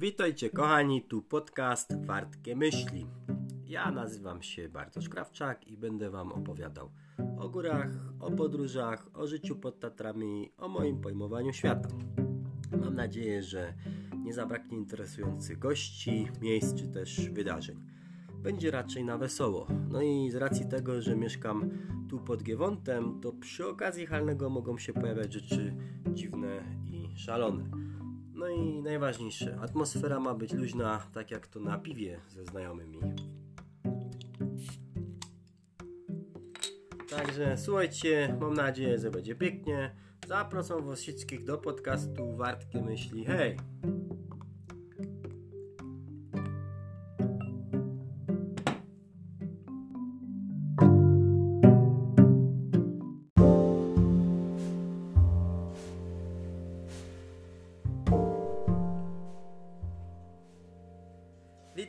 Witajcie kochani, tu podcast Wartkie Myśli. Ja nazywam się Bartosz Krawczak i będę Wam opowiadał o górach, o podróżach, o życiu pod Tatrami, o moim pojmowaniu świata. Mam nadzieję, że nie zabraknie interesujących gości, miejsc czy też wydarzeń. Będzie raczej na wesoło. No i z racji tego, że mieszkam tu pod Giewontem, to przy okazji halnego mogą się pojawiać rzeczy dziwne i szalone. No i najważniejsze, atmosfera ma być luźna, tak jak to na piwie ze znajomymi. Także słuchajcie, mam nadzieję, że będzie pięknie. Zapraszam was wszystkich do podcastu Wartkie Myśli. Hej!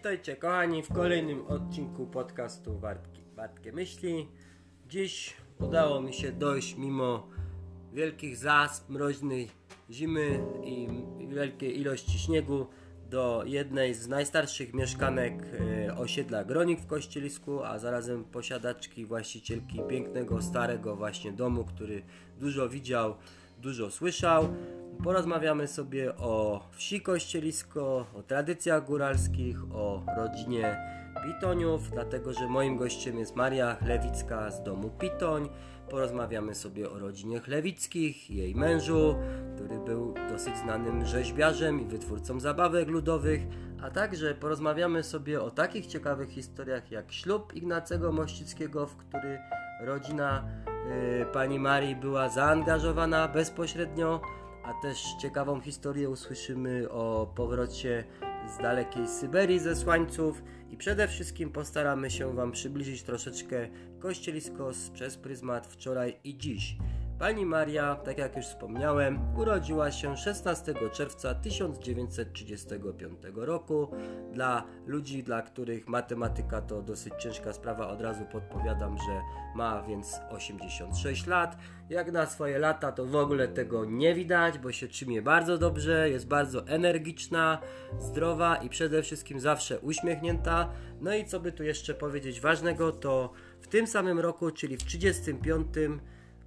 Witajcie kochani w kolejnym odcinku podcastu Wartki, Wartkie Myśli. Dziś udało mi się dojść mimo wielkich zasp, mroźnej zimy i wielkiej ilości śniegu do jednej z najstarszych mieszkanek e, osiedla Gronik w Kościelisku, a zarazem posiadaczki, właścicielki pięknego, starego właśnie domu, który dużo widział, dużo słyszał. Porozmawiamy sobie o wsi Kościelisko, o tradycjach góralskich, o rodzinie Pitoniów, dlatego że moim gościem jest Maria Chlewicka z domu Pitoń. Porozmawiamy sobie o rodzinie Chlewickich, jej mężu, który był dosyć znanym rzeźbiarzem i wytwórcą zabawek ludowych, a także porozmawiamy sobie o takich ciekawych historiach jak ślub Ignacego Mościckiego, w który rodzina y, pani Marii była zaangażowana bezpośrednio, a też ciekawą historię usłyszymy o powrocie z dalekiej Syberii ze słańców i przede wszystkim postaramy się Wam przybliżyć troszeczkę kościelisko przez pryzmat wczoraj i dziś. Pani Maria, tak jak już wspomniałem, urodziła się 16 czerwca 1935 roku. Dla ludzi, dla których matematyka to dosyć ciężka sprawa, od razu podpowiadam, że ma więc 86 lat. Jak na swoje lata, to w ogóle tego nie widać, bo się trzymie bardzo dobrze, jest bardzo energiczna, zdrowa i przede wszystkim zawsze uśmiechnięta. No i co by tu jeszcze powiedzieć ważnego, to w tym samym roku, czyli w 35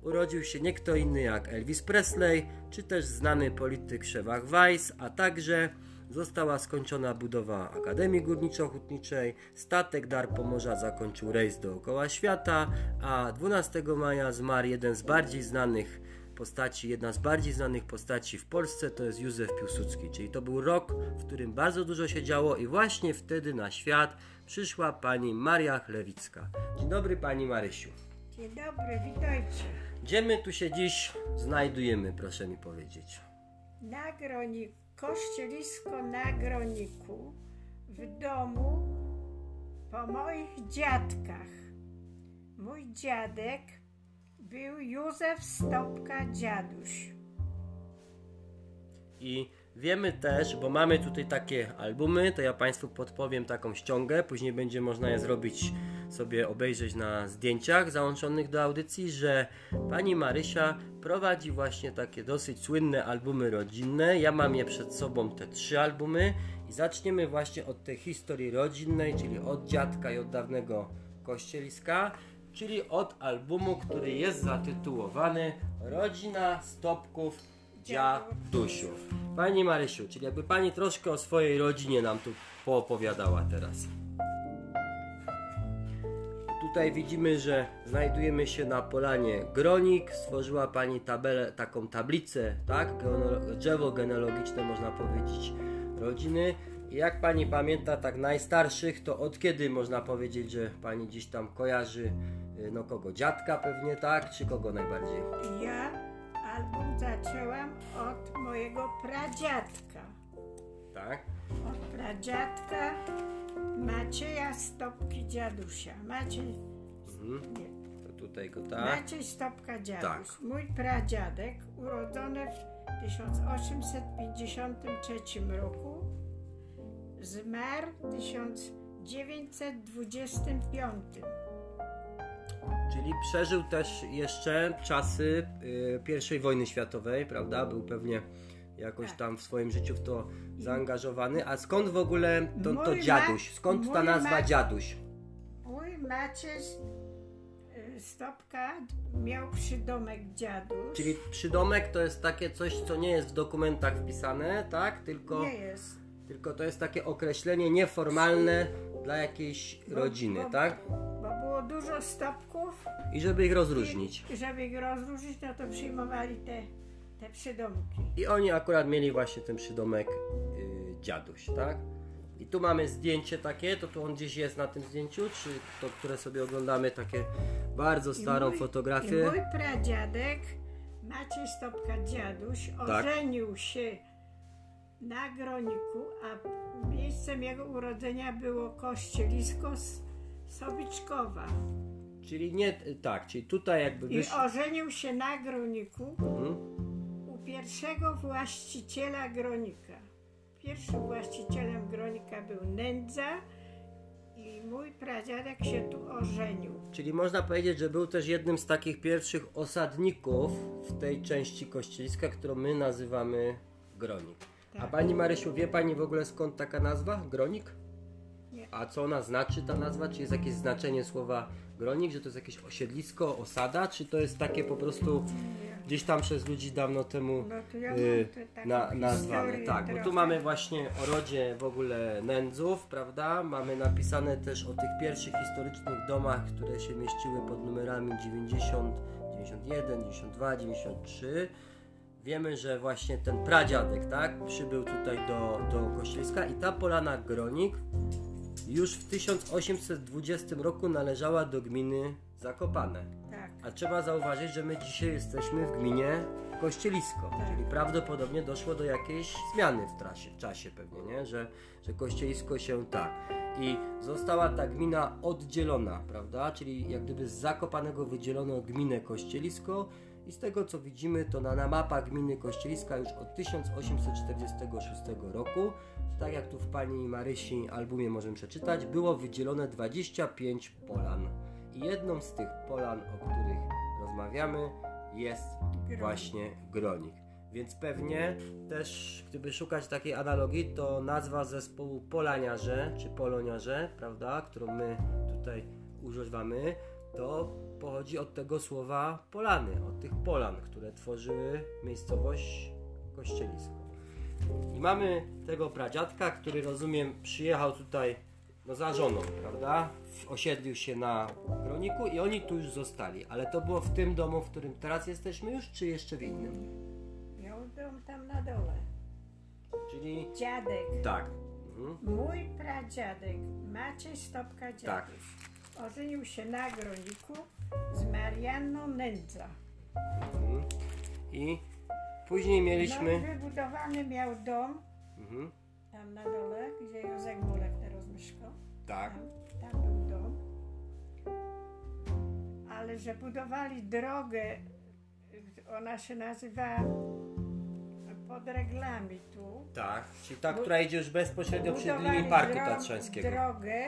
urodził się nie kto inny jak Elvis Presley, czy też znany polityk Szewach Weiss, a także została skończona budowa Akademii Górniczo-Hutniczej, statek Dar Pomorza zakończył rejs dookoła świata, a 12 maja zmarł jeden z bardziej znanych postaci, jedna z bardziej znanych postaci w Polsce to jest Józef Piłsudski, czyli to był rok, w którym bardzo dużo się działo i właśnie wtedy na świat przyszła pani Maria Chlewicka. Dzień dobry pani Marysiu. Dzień dobry, witajcie. Gdzie my tu się dziś znajdujemy, proszę mi powiedzieć? Na groniku, kościelisko na groniku, w domu po moich dziadkach. Mój dziadek był Józef Stopka Dziaduś. I wiemy też, bo mamy tutaj takie albumy, to ja Państwu podpowiem taką ściągę, później będzie można je zrobić sobie obejrzeć na zdjęciach załączonych do audycji, że pani Marysia prowadzi właśnie takie dosyć słynne albumy rodzinne. Ja mam je przed sobą, te trzy albumy i zaczniemy właśnie od tej historii rodzinnej, czyli od dziadka i od dawnego kościeliska, czyli od albumu, który jest zatytułowany Rodzina Stopków Dziadusiów. Pani Marysiu, czyli jakby Pani troszkę o swojej rodzinie nam tu poopowiadała teraz. Tutaj widzimy, że znajdujemy się na polanie Gronik. Stworzyła Pani tabelę, taką tablicę, tak? Drzewo genealogiczne, można powiedzieć, rodziny. I jak Pani pamięta, tak najstarszych, to od kiedy można powiedzieć, że Pani gdzieś tam kojarzy, y, no kogo? Dziadka pewnie, tak? Czy kogo najbardziej? Ja album zaczęłam od mojego pradziadka. Tak? Od pradziadka Macieja Stopki Dziadusia. Maciej, Mhm. nie, To tutaj go, tak? Maciej Stopka Dziaduś. Tak. Mój pradziadek, urodzony w 1853 roku, zmarł w 1925. Czyli przeżył też jeszcze czasy y, I wojny światowej, prawda? Był pewnie jakoś Tak. tam w swoim życiu w to zaangażowany. A skąd w ogóle to, to dziaduś? Skąd ta nazwa dziaduś? Mój Maciej y, Stopka miał przydomek dziaduś. Czyli przydomek to jest takie coś, co nie jest w dokumentach wpisane, tak? Tylko, Nie jest. tylko to jest takie określenie nieformalne dla jakiejś Bo- rodziny, bo- tak? Było dużo stopków I żeby ich rozróżnić. i żeby ich rozróżnić, no to przyjmowali te, te przydomki. I oni akurat mieli właśnie ten przydomek yy, dziaduś, tak? I tu mamy zdjęcie takie, to tu on gdzieś jest na tym zdjęciu, czy to, które sobie oglądamy, takie bardzo I starą mój- fotografię. I mój pradziadek, Maciej Stopka dziaduś, Tak. ożenił się na Groniku, a miejscem jego urodzenia było Kościelisko S- Sobiczkowa. Czyli nie, tak, czyli tutaj jakby I wyszło. ożenił się na Groniku Mhm. u pierwszego właściciela Gronika. Pierwszym właścicielem Gronika był Nędza i mój pradziadek się tu ożenił. Czyli można powiedzieć, że był też jednym z takich pierwszych osadników w tej części kościeliska, którą my nazywamy Gronik. A Tak. pani Marysiu, wie pani w ogóle skąd taka nazwa? Gronik? A co ona znaczy ta nazwa? Czy jest jakieś znaczenie słowa gronik, że to jest jakieś osiedlisko, osada, czy to jest takie po prostu gdzieś tam przez ludzi dawno temu No ja y, na, nazwane? Tak, bo tu mamy właśnie o rodzie w ogóle nędzów, prawda? Mamy napisane też o tych pierwszych historycznych domach, które się mieściły pod numerami 90, 91, 92, 93. Wiemy, że właśnie ten pradziadek, tak, przybył tutaj do, do Kościeliska i ta polana Gronik już w 1820 roku należała do gminy Zakopane. Tak. A trzeba zauważyć, że my dzisiaj jesteśmy w gminie Kościelisko, Tak. czyli prawdopodobnie doszło do jakiejś zmiany w, trasie, w czasie pewnie, nie? Że, że Kościelisko się tak. I została ta gmina oddzielona, prawda? Czyli jak gdyby z Zakopanego wydzielono gminę Kościelisko i z tego co widzimy, to na, na mapach gminy Kościeliska już od 1846 roku, tak jak tu w pani Marysi albumie możemy przeczytać, było wydzielone 25 polan. I jedną z tych polan, o których rozmawiamy, jest Gronik. właśnie Gronik. Więc pewnie też, gdyby szukać takiej analogii, to nazwa zespołu Polaniarze, czy Poloniarze, prawda, którą my tutaj używamy, to pochodzi od tego słowa polany, od tych polan, które tworzyły miejscowość Kościelisko. I mamy tego pradziadka, który rozumiem przyjechał tutaj no za żoną, prawda? Osiedlił się na Groniku i oni tu już zostali. Ale to było w tym domu, w którym teraz jesteśmy już, czy jeszcze w innym? Miał dom tam na dole. Czyli Dziadek, tak. Mhm. mój pradziadek, Maciej Stopka dziadek, Tak. Ożenił się na Groniku z Marianną Nędza. Mhm. I później No mieliśmy. wybudowany miał dom Mhm. tam na dole, gdzie Józek Mulek teraz mieszkał. Tak. Tam, tam był dom. Ale że budowali drogę, ona się nazywa pod reglami tu. Tak. Czyli ta, która idzie już bezpośrednio przed linią Parku Tatrzańskiego. drogę,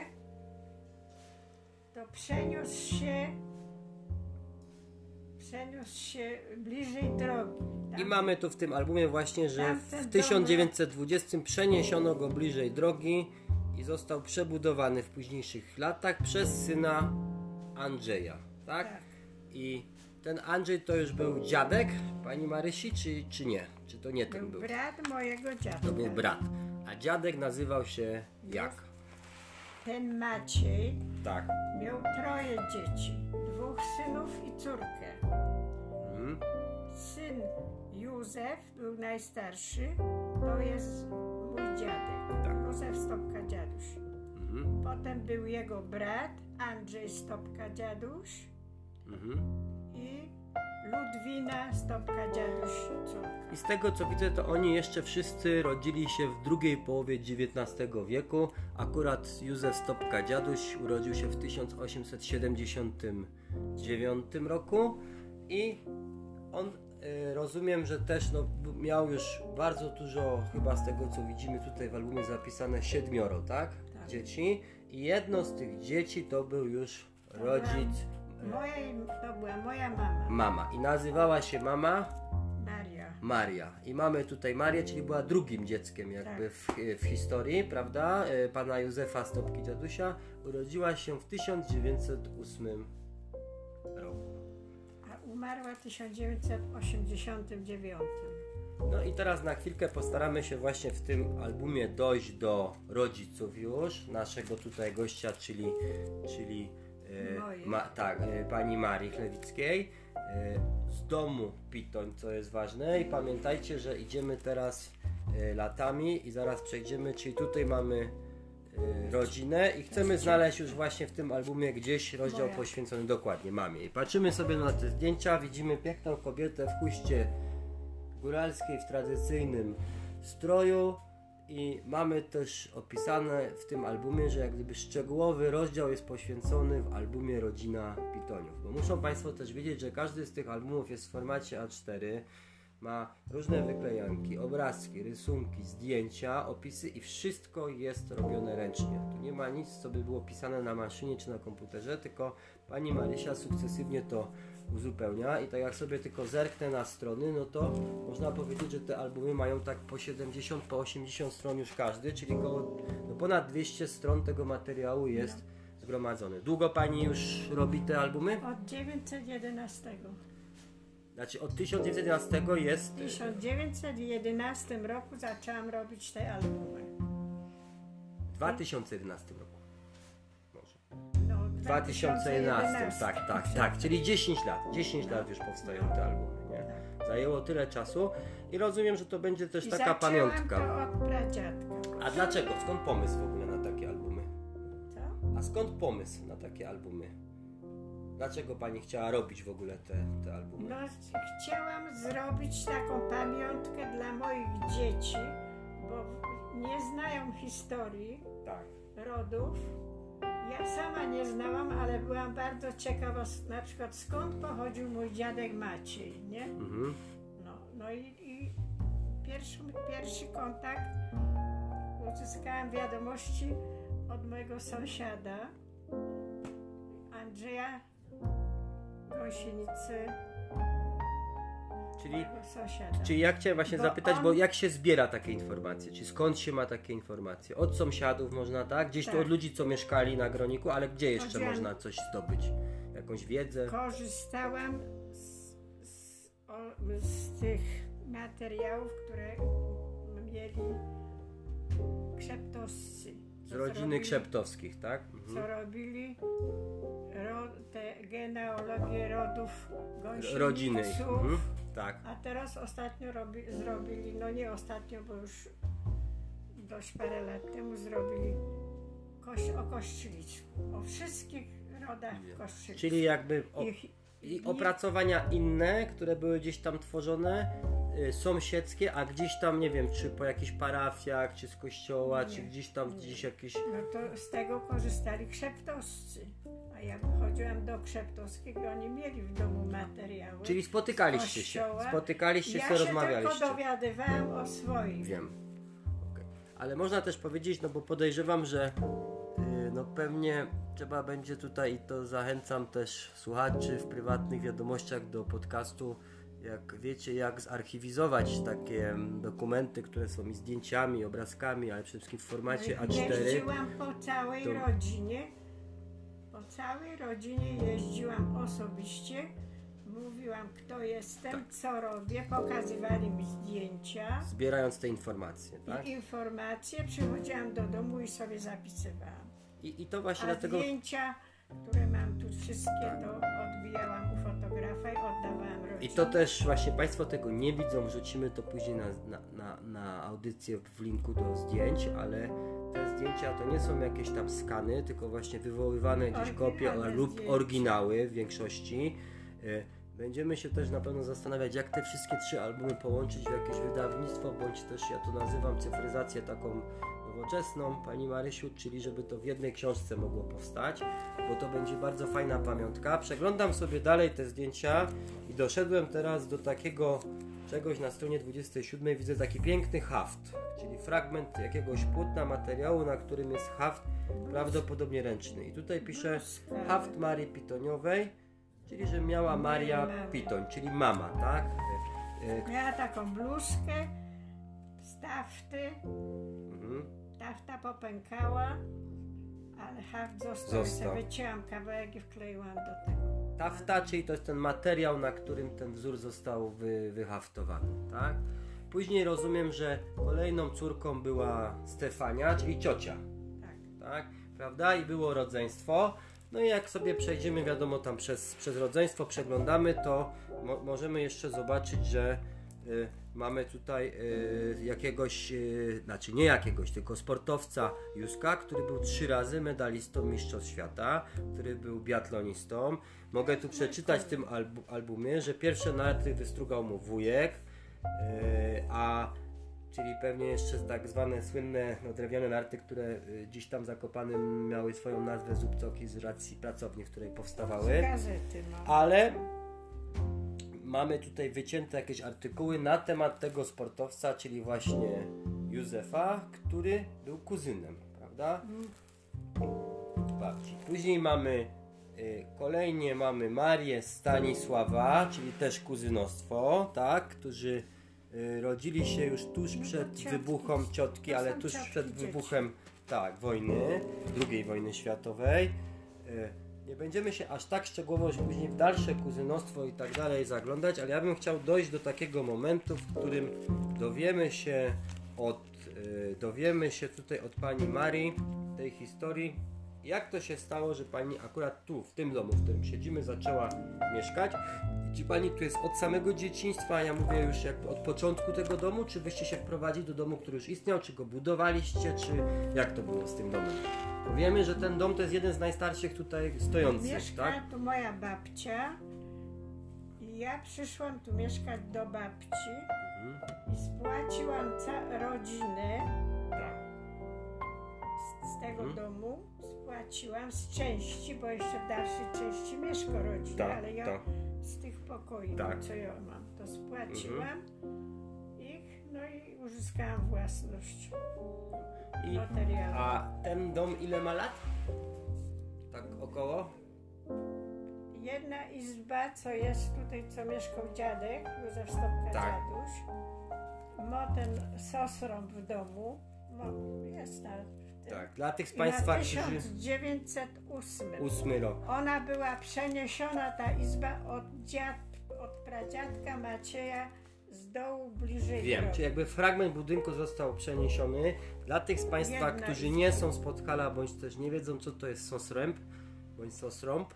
to przeniósł się przeniósł się bliżej drogi. Tam, I mamy tu w tym albumie właśnie, że w dom- 1920 przeniesiono go bliżej drogi i został przebudowany w późniejszych latach przez syna Andrzeja, tak? Tak. I ten Andrzej to już był dziadek pani Marysi, czy, czy nie? Czy to nie ten był był? brat mojego dziadka. To był brat. A dziadek nazywał się jak? Ten Maciej Tak. miał troje dzieci. Dwóch synów i córkę. Mhm. Syn Józef był najstarszy. To jest mój dziadek. Tak. Józef Stopka Dziaduś. Mhm. Potem był jego brat Andrzej Stopka Dziaduś Mhm. i Ludwina Stopka Dziaduś córka. I z tego co widzę, to oni jeszcze wszyscy rodzili się w drugiej połowie XIX wieku. Akurat Józef Stopka Dziaduś urodził się w 1879 roku i on y, rozumiem, że też no, miał już bardzo dużo, chyba z tego co widzimy tutaj w albumie zapisane, siedmioro, tak? Tak. Dzieci. I jedno z tych dzieci to był już rodzic Moja, to była moja mama, mama. I nazywała się mama Maria. Maria. I mamy tutaj Marię, czyli była drugim dzieckiem jakby w, w historii, prawda? E, Pana Józefa Stopki Dziadusia. Urodziła się w 1908 roku. A umarła w 1989. No i teraz na chwilkę postaramy się właśnie w tym albumie dojść do rodziców już, naszego tutaj gościa, czyli, czyli. Ma, tak, e, pani Marii Chlewickiej, e, z domu Pitoń, co jest ważne i pamiętajcie, że idziemy teraz e, latami i zaraz przejdziemy, czyli tutaj mamy e, rodzinę i chcemy znaleźć już właśnie w tym albumie gdzieś rozdział Moja. poświęcony dokładnie mamie. I patrzymy sobie na te zdjęcia, widzimy piękną kobietę w chuście góralskiej w tradycyjnym stroju i mamy też opisane w tym albumie, że jak gdyby szczegółowy rozdział jest poświęcony w albumie Rodzina Pitoniów. Bo muszą Państwo też wiedzieć, że każdy z tych albumów jest w formacie A4, ma różne wyklejanki, obrazki, rysunki, zdjęcia, opisy i wszystko jest robione ręcznie. Tu nie ma nic, co by było pisane na maszynie czy na komputerze, tylko pani Marysia sukcesywnie to uzupełnia i tak jak sobie tylko zerknę na strony, no to można powiedzieć, że te albumy mają tak po 70, po 80 stron już każdy, czyli około no ponad 200 stron tego materiału jest zgromadzone. Długo pani już robi te albumy? Od 911. Znaczy od 1911 jest W 1911 roku zaczęłam robić te albumy. w 2011 roku. Może. No, W 2011, tak, tak, tak, czyli 10 lat. 10 lat już powstają te albumy, nie? Zajęło tyle czasu i rozumiem, że to będzie też I taka pamiątka. to od pradziadka. A dlaczego? Skąd pomysł w ogóle na takie albumy? Co? A skąd pomysł na takie albumy? Dlaczego pani chciała robić w ogóle te, te albumy? No, chciałam zrobić taką pamiątkę dla moich dzieci, bo nie znają historii Tak. rodów. Ja sama nie znałam, ale byłam bardzo ciekawa, na przykład skąd pochodził mój dziadek Maciej, nie? Mhm. No, no i, i pierwszy, pierwszy kontakt uzyskałam wiadomości od mojego sąsiada Andrzeja Gąsienicy, Czyli, czyli ja chciałem właśnie Bo zapytać, on- bo jak się zbiera takie informacje? Czy skąd się ma takie informacje? Od sąsiadów można, tak? Gdzieś tu Tak. od ludzi, co mieszkali na Groniku, ale gdzie jeszcze Chodziłam- można coś zdobyć? Jakąś wiedzę? Korzystałam z, z, o, z tych materiałów, które mieli krzeptoscy. Z rodziny zrobili- Krzeptowskich, tak? Mhm. co robili rodów gąsieniców. Rodziny. Mhm. Tak. A teraz ostatnio robi, zrobili, no nie ostatnio, bo już dość parę lat temu zrobili koś, o Kościliczu. O wszystkich rodach Kościliczu. Czyli jakby o, Ich- i opracowania inne, które były gdzieś tam tworzone, y, sąsiedzkie, a gdzieś tam, nie wiem, czy po jakichś parafiach, czy z kościoła, czy Nie, gdzieś tam, nie. gdzieś jakieś... No to z tego korzystali krzeptoscy. Jak chodziłam do krzeptowskiego, oni mieli w domu materiały. Czyli spotykaliście się, spotykaliście ja się, się rozmawialiście. tylko dowiadywałam o swoim. Wiem. Okej. Ale można też powiedzieć, no bo podejrzewam, że y, no pewnie trzeba będzie tutaj i to zachęcam też słuchaczy w prywatnych wiadomościach do podcastu, jak wiecie, jak zarchiwizować takie mm, dokumenty, które są i zdjęciami, i obrazkami, ale przede wszystkim w formacie A4. Jeździłam po całej To- rodzinie. Po całej rodzinie jeździłam osobiście. Mówiłam, kto jestem, Tak. co robię. Pokazywali mi zdjęcia Zbierając te informacje, tak? i informacje. Przychodziłam do domu i sobie zapisywałam. I, i to właśnie A dlatego... zdjęcia, które mam tu wszystkie, to odbijałam u fotografa i oddawałam I to też właśnie Państwo tego nie widzą, wrzucimy to później na, na, na, na audycję w linku do zdjęć, ale te zdjęcia to nie są jakieś tam skany, tylko właśnie wywoływane gdzieś kopie Oryginalne lub zdjęcia. oryginały w większości. Y, Będziemy się też na pewno zastanawiać, jak te wszystkie trzy albumy połączyć w jakieś wydawnictwo, bądź też ja to nazywam cyfryzację taką nowoczesną, Pani Marysiu, czyli żeby to w jednej książce mogło powstać, bo to będzie bardzo fajna pamiątka. Przeglądam sobie dalej te zdjęcia i doszedłem teraz do takiego czegoś na stronie 27. Widzę taki piękny haft, czyli fragment jakiegoś płótna materiału, na którym jest haft prawdopodobnie ręczny. I tutaj pisze haft Marii Pitoniowej, czyli że miała Maria. Pitoń, czyli mama, tak? Miała taką bluzkę mhm. Tafta popękała, ale haft został. Został. Wycięłam kawałek i wkleiłam do tego. Tafta, czyli to jest ten materiał, na którym ten wzór został wy, wyhaftowany, tak? Później rozumiem, że kolejną córką była Stefania, czyli ciocia, Tak. tak? Prawda? I było rodzeństwo. No i jak sobie przejdziemy, wiadomo, tam przez, przez rodzeństwo przeglądamy, to mo- możemy jeszcze zobaczyć, że y, mamy tutaj y, jakiegoś, y, znaczy nie jakiegoś, tylko sportowca Juska, który był trzy razy medalistą Mistrzostw Świata, który był biatlonistą. Mogę tu przeczytać w tym albu- albumie, że pierwsze narty wystrugał mu wujek, y, a czyli pewnie jeszcze tak zwane słynne no, drewniane narty, które gdzieś tam zakopanym miały swoją nazwę Zubcoki z racji pracowni, w której powstawały. Gazety mam. Ale mamy tutaj wycięte jakieś artykuły na temat tego sportowca, czyli właśnie Józefa, który był kuzynem, prawda? Babci. Później mamy y, kolejnie mamy Marię Stanisława, czyli też kuzynostwo, tak, którzy y, rodzili się już tuż No przed ciotki. wybuchom ciotki, ale tuż przed wybuchem tak, wojny, II wojny światowej. Y, Nie będziemy się aż tak szczegółowo później w dalsze kuzynostwo i tak dalej zaglądać, ale ja bym chciał dojść do takiego momentu, w którym dowiemy się od, y, dowiemy się tutaj od pani Marii tej historii, jak to się stało, że pani akurat tu, w tym domu, w którym siedzimy, zaczęła mieszkać. Czy pani tu jest od samego dzieciństwa, ja mówię już jakby od początku tego domu, czy wyście się wprowadzili do domu, który już istniał, czy go budowaliście, czy jak to było z tym domem? Bo wiemy, że ten dom to jest jeden z najstarszych tutaj stojących, Mieszka tak? tu moja babcia i ja przyszłam tu mieszkać do babci Mhm. i spłaciłam ca- rodzinę. Z, tego Mhm. domu. Spłaciłam z części, bo jeszcze w dalszej części mieszka rodzina, Tak, ale ja tak. z tych pokoi, Tak. co ja mam, to spłaciłam ich, no i uzyskałam własność I, materialną. a ten dom ile ma lat? Tak około? Jedna izba, co jest tutaj, co mieszkał dziadek, Józef Stopka Tak. dziaduś, ma ten sosrąb w domu, ma, jest na w tym. Tak. Dla tych z I Państwa, na którzy... 1908. Ósmy rok. Ona była przeniesiona, ta izba, od, dziad, od pradziadka Macieja z dołu bliżej Wiem, drogi. czy jakby fragment budynku został przeniesiony. Dla tych z Państwa, Jedna którzy nie są z Podhala, bądź też nie wiedzą, co to jest sosręb, bądź sosrąb,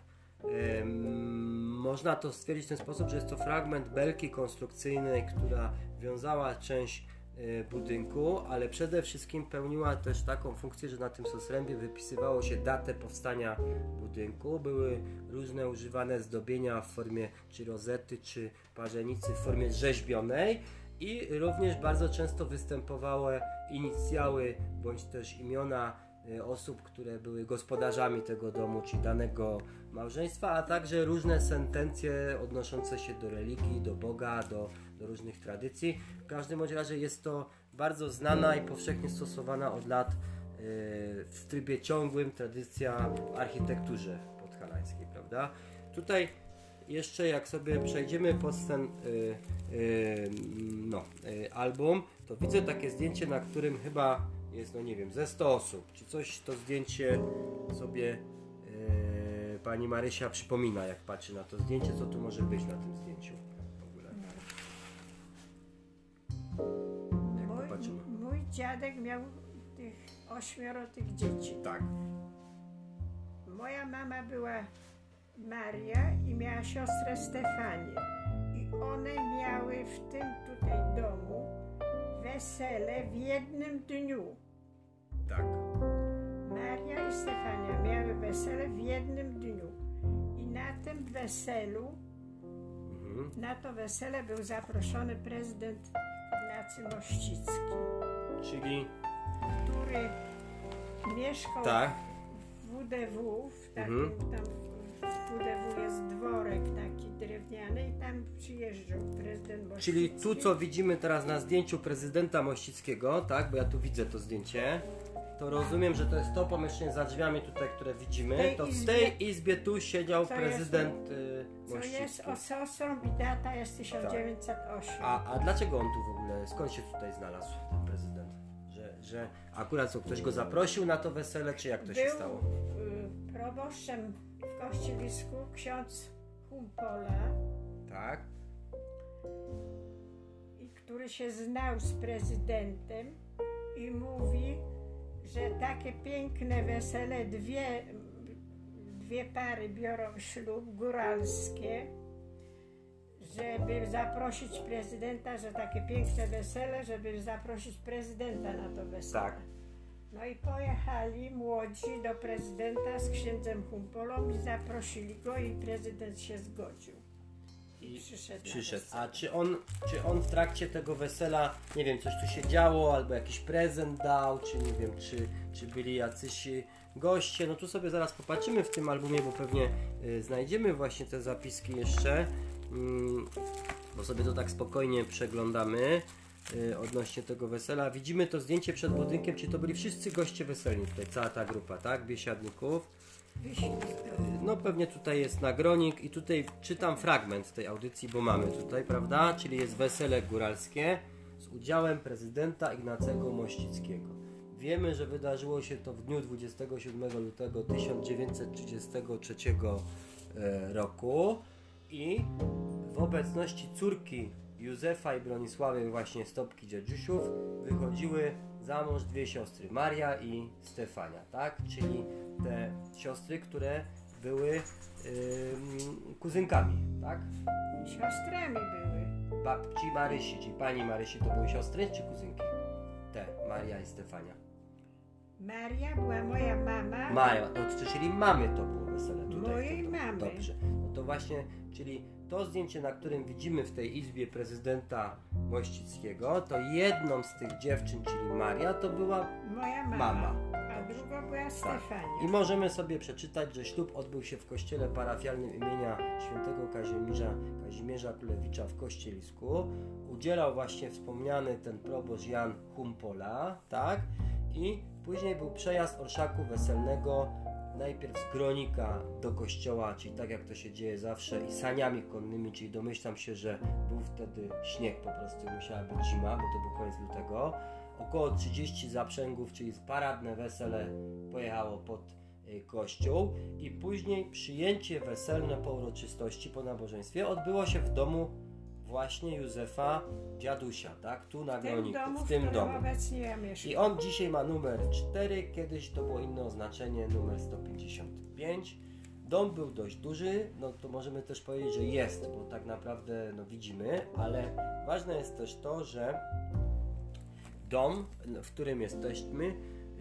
można to stwierdzić w ten sposób, że jest to fragment belki konstrukcyjnej, która wiązała część budynku, ale przede wszystkim pełniła też taką funkcję, że na tym sosrębie wypisywało się datę powstania budynku. Były różne używane zdobienia w formie czy rozety, czy parzenicy w formie rzeźbionej i również bardzo często występowały inicjały bądź też imiona e, osób, które były gospodarzami tego domu czy danego małżeństwa, a także różne sentencje odnoszące się do religii, do Boga, do, do różnych tradycji. W każdym razie jest to bardzo znana i powszechnie stosowana od lat e, w trybie ciągłym tradycja w architekturze podhalańskiej, prawda? Tutaj jeszcze jak sobie przejdziemy pod ten y, y, no, album, to widzę takie zdjęcie, na którym chyba jest, no nie wiem, ze 100 osób. Czy coś to zdjęcie sobie pani Marysia przypomina, jak patrzy na to zdjęcie, co tu może być na tym zdjęciu Jak Mój, popatrzymy. mój dziadek miał tych ośmioro tych dzieci. Tak. Moja mama była Maria i miała siostrę Stefanię. I one miały w tym tutaj domu wesele w jednym dniu. Tak. Maria i Stefania miały wesele w jednym dniu. I na tym weselu, Mhm. na to wesele był zaproszony prezydent Ignacy Mościcki, Czyli który mieszkał tak. w WDW, w takim, Mhm. tam w WDW jest dworek taki drewniany i tam przyjeżdżał prezydent Mościcki. Czyli tu, co widzimy teraz na zdjęciu prezydenta Mościckiego, tak, bo ja tu widzę to zdjęcie. To rozumiem, że to jest to pomieszczenie za drzwiami tutaj, które widzimy. tej To w izbie- tej izbie tu siedział Co prezydent y, Co jest Mościcki. ososą i data jest 1908. A, a dlaczego on tu w ogóle, skąd się tutaj znalazł ten prezydent? Że, że akurat co, ktoś go zaprosił na to wesele, czy jak to się Był stało? y, proboszczem w Kościelisku ksiądz Humpola, Tak? i który się znał z prezydentem i mówi, że takie piękne wesele, dwie, dwie pary biorą ślub góralskie, żeby zaprosić prezydenta, że takie piękne wesele, żeby zaprosić prezydenta na to wesele. Tak. No i pojechali młodzi do prezydenta z księdzem Humpolą i zaprosili go i prezydent się zgodził. I Przyszedł. przyszedł. A czy on, czy on w trakcie tego wesela, nie wiem, coś tu się działo, albo jakiś prezent dał, czy nie wiem, czy, czy byli jacyś goście? No tu sobie zaraz popatrzymy w tym albumie, bo pewnie y, znajdziemy właśnie te zapiski jeszcze, mm, bo sobie to tak spokojnie przeglądamy. y, Odnośnie tego wesela. Widzimy to zdjęcie przed budynkiem, czy to byli wszyscy goście weselni tutaj, cała ta grupa, tak? Biesiadników. No pewnie tutaj jest nagronik i tutaj czytam fragment tej audycji, bo mamy tutaj, prawda? Czyli jest wesele góralskie z udziałem prezydenta Ignacego Mościckiego. Wiemy, że wydarzyło się to w dniu 27 lutego 1933 e, roku i w obecności córki Józefa i Bronisławy właśnie Stopki Dziedziusiów wychodziły za mąż dwie siostry, Maria i Stefania, tak? Czyli te siostry, które były ym, kuzynkami, tak? Siostrami były. Babci Marysi, czyli pani Marysi to były siostry czy kuzynki? Te, Maria i Stefania. Maria była moja mama. Maja, no, to, czyli mamy to było wesele tutaj. Mojej tym domu. mamy. Dobrze. No to właśnie, czyli to zdjęcie, na którym widzimy w tej izbie prezydenta Mościckiego, to jedną z tych dziewczyn, czyli Maria, to była Moja mama. Mama. A drugą była Stefania. I możemy sobie przeczytać, że ślub odbył się w kościele parafialnym imienia świętego Kazimierza, Kazimierza Królewicza w Kościelisku. Udzielał właśnie wspomniany ten proboszcz Jan Humpola, tak? I później był przejazd orszaku weselnego najpierw z Gronika do kościoła, czyli tak jak to się dzieje zawsze, i saniami konnymi, czyli domyślam się, że był wtedy śnieg po prostu, musiała być zima, bo to był koniec lutego. Około 30 zaprzęgów, czyli paradne wesele pojechało pod y, kościół i później przyjęcie weselne po uroczystości, po nabożeństwie odbyło się w domu właśnie Józefa Dziadusia, tak? Tu na Groniku, w tym domu. obecnie ja mieszkam. I on dzisiaj ma numer 4, kiedyś to było inne oznaczenie, numer 155. Dom był dość duży, no to możemy też powiedzieć, że jest, bo tak naprawdę no widzimy, ale ważne jest też to, że dom, w którym jesteśmy,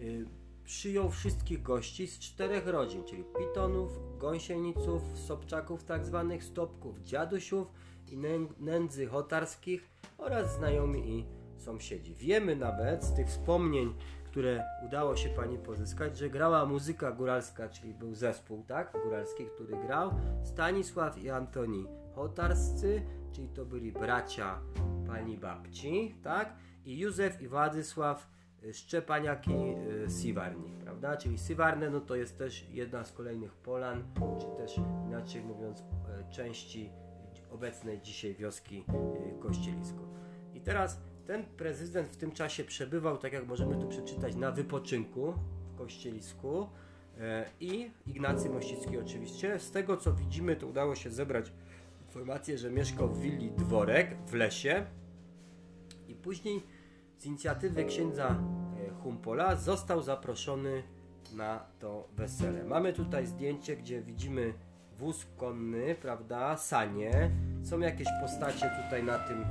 y, przyjął wszystkich gości z czterech rodzin, czyli pitonów, gąsieniców, sobczaków tak zwanych, stopków, dziadusiów i nę- nędzy hotarskich oraz znajomi i sąsiedzi. Wiemy nawet z tych wspomnień, które udało się pani pozyskać, że grała muzyka góralska, czyli był zespół, tak, góralski, który grał, Stanisław i Antoni Hotarscy, czyli to byli bracia pani babci, tak, i Józef i Władysław y, Szczepaniaki y, Siwarni, prawda? Czyli Siwarne no to jest też jedna z kolejnych polan, czy też inaczej mówiąc e, części obecnej dzisiaj wioski y, Kościelisko. I teraz ten prezydent w tym czasie przebywał, tak jak możemy tu przeczytać, na wypoczynku w Kościelisku e, i Ignacy Mościcki oczywiście. Z tego co widzimy, to udało się zebrać informację, że mieszkał w willi Dworek w lesie i później z inicjatywy księdza e, Humpola został zaproszony na to wesele. Mamy tutaj zdjęcie, gdzie widzimy wóz konny, prawda, sanie. Są jakieś postacie tutaj na tym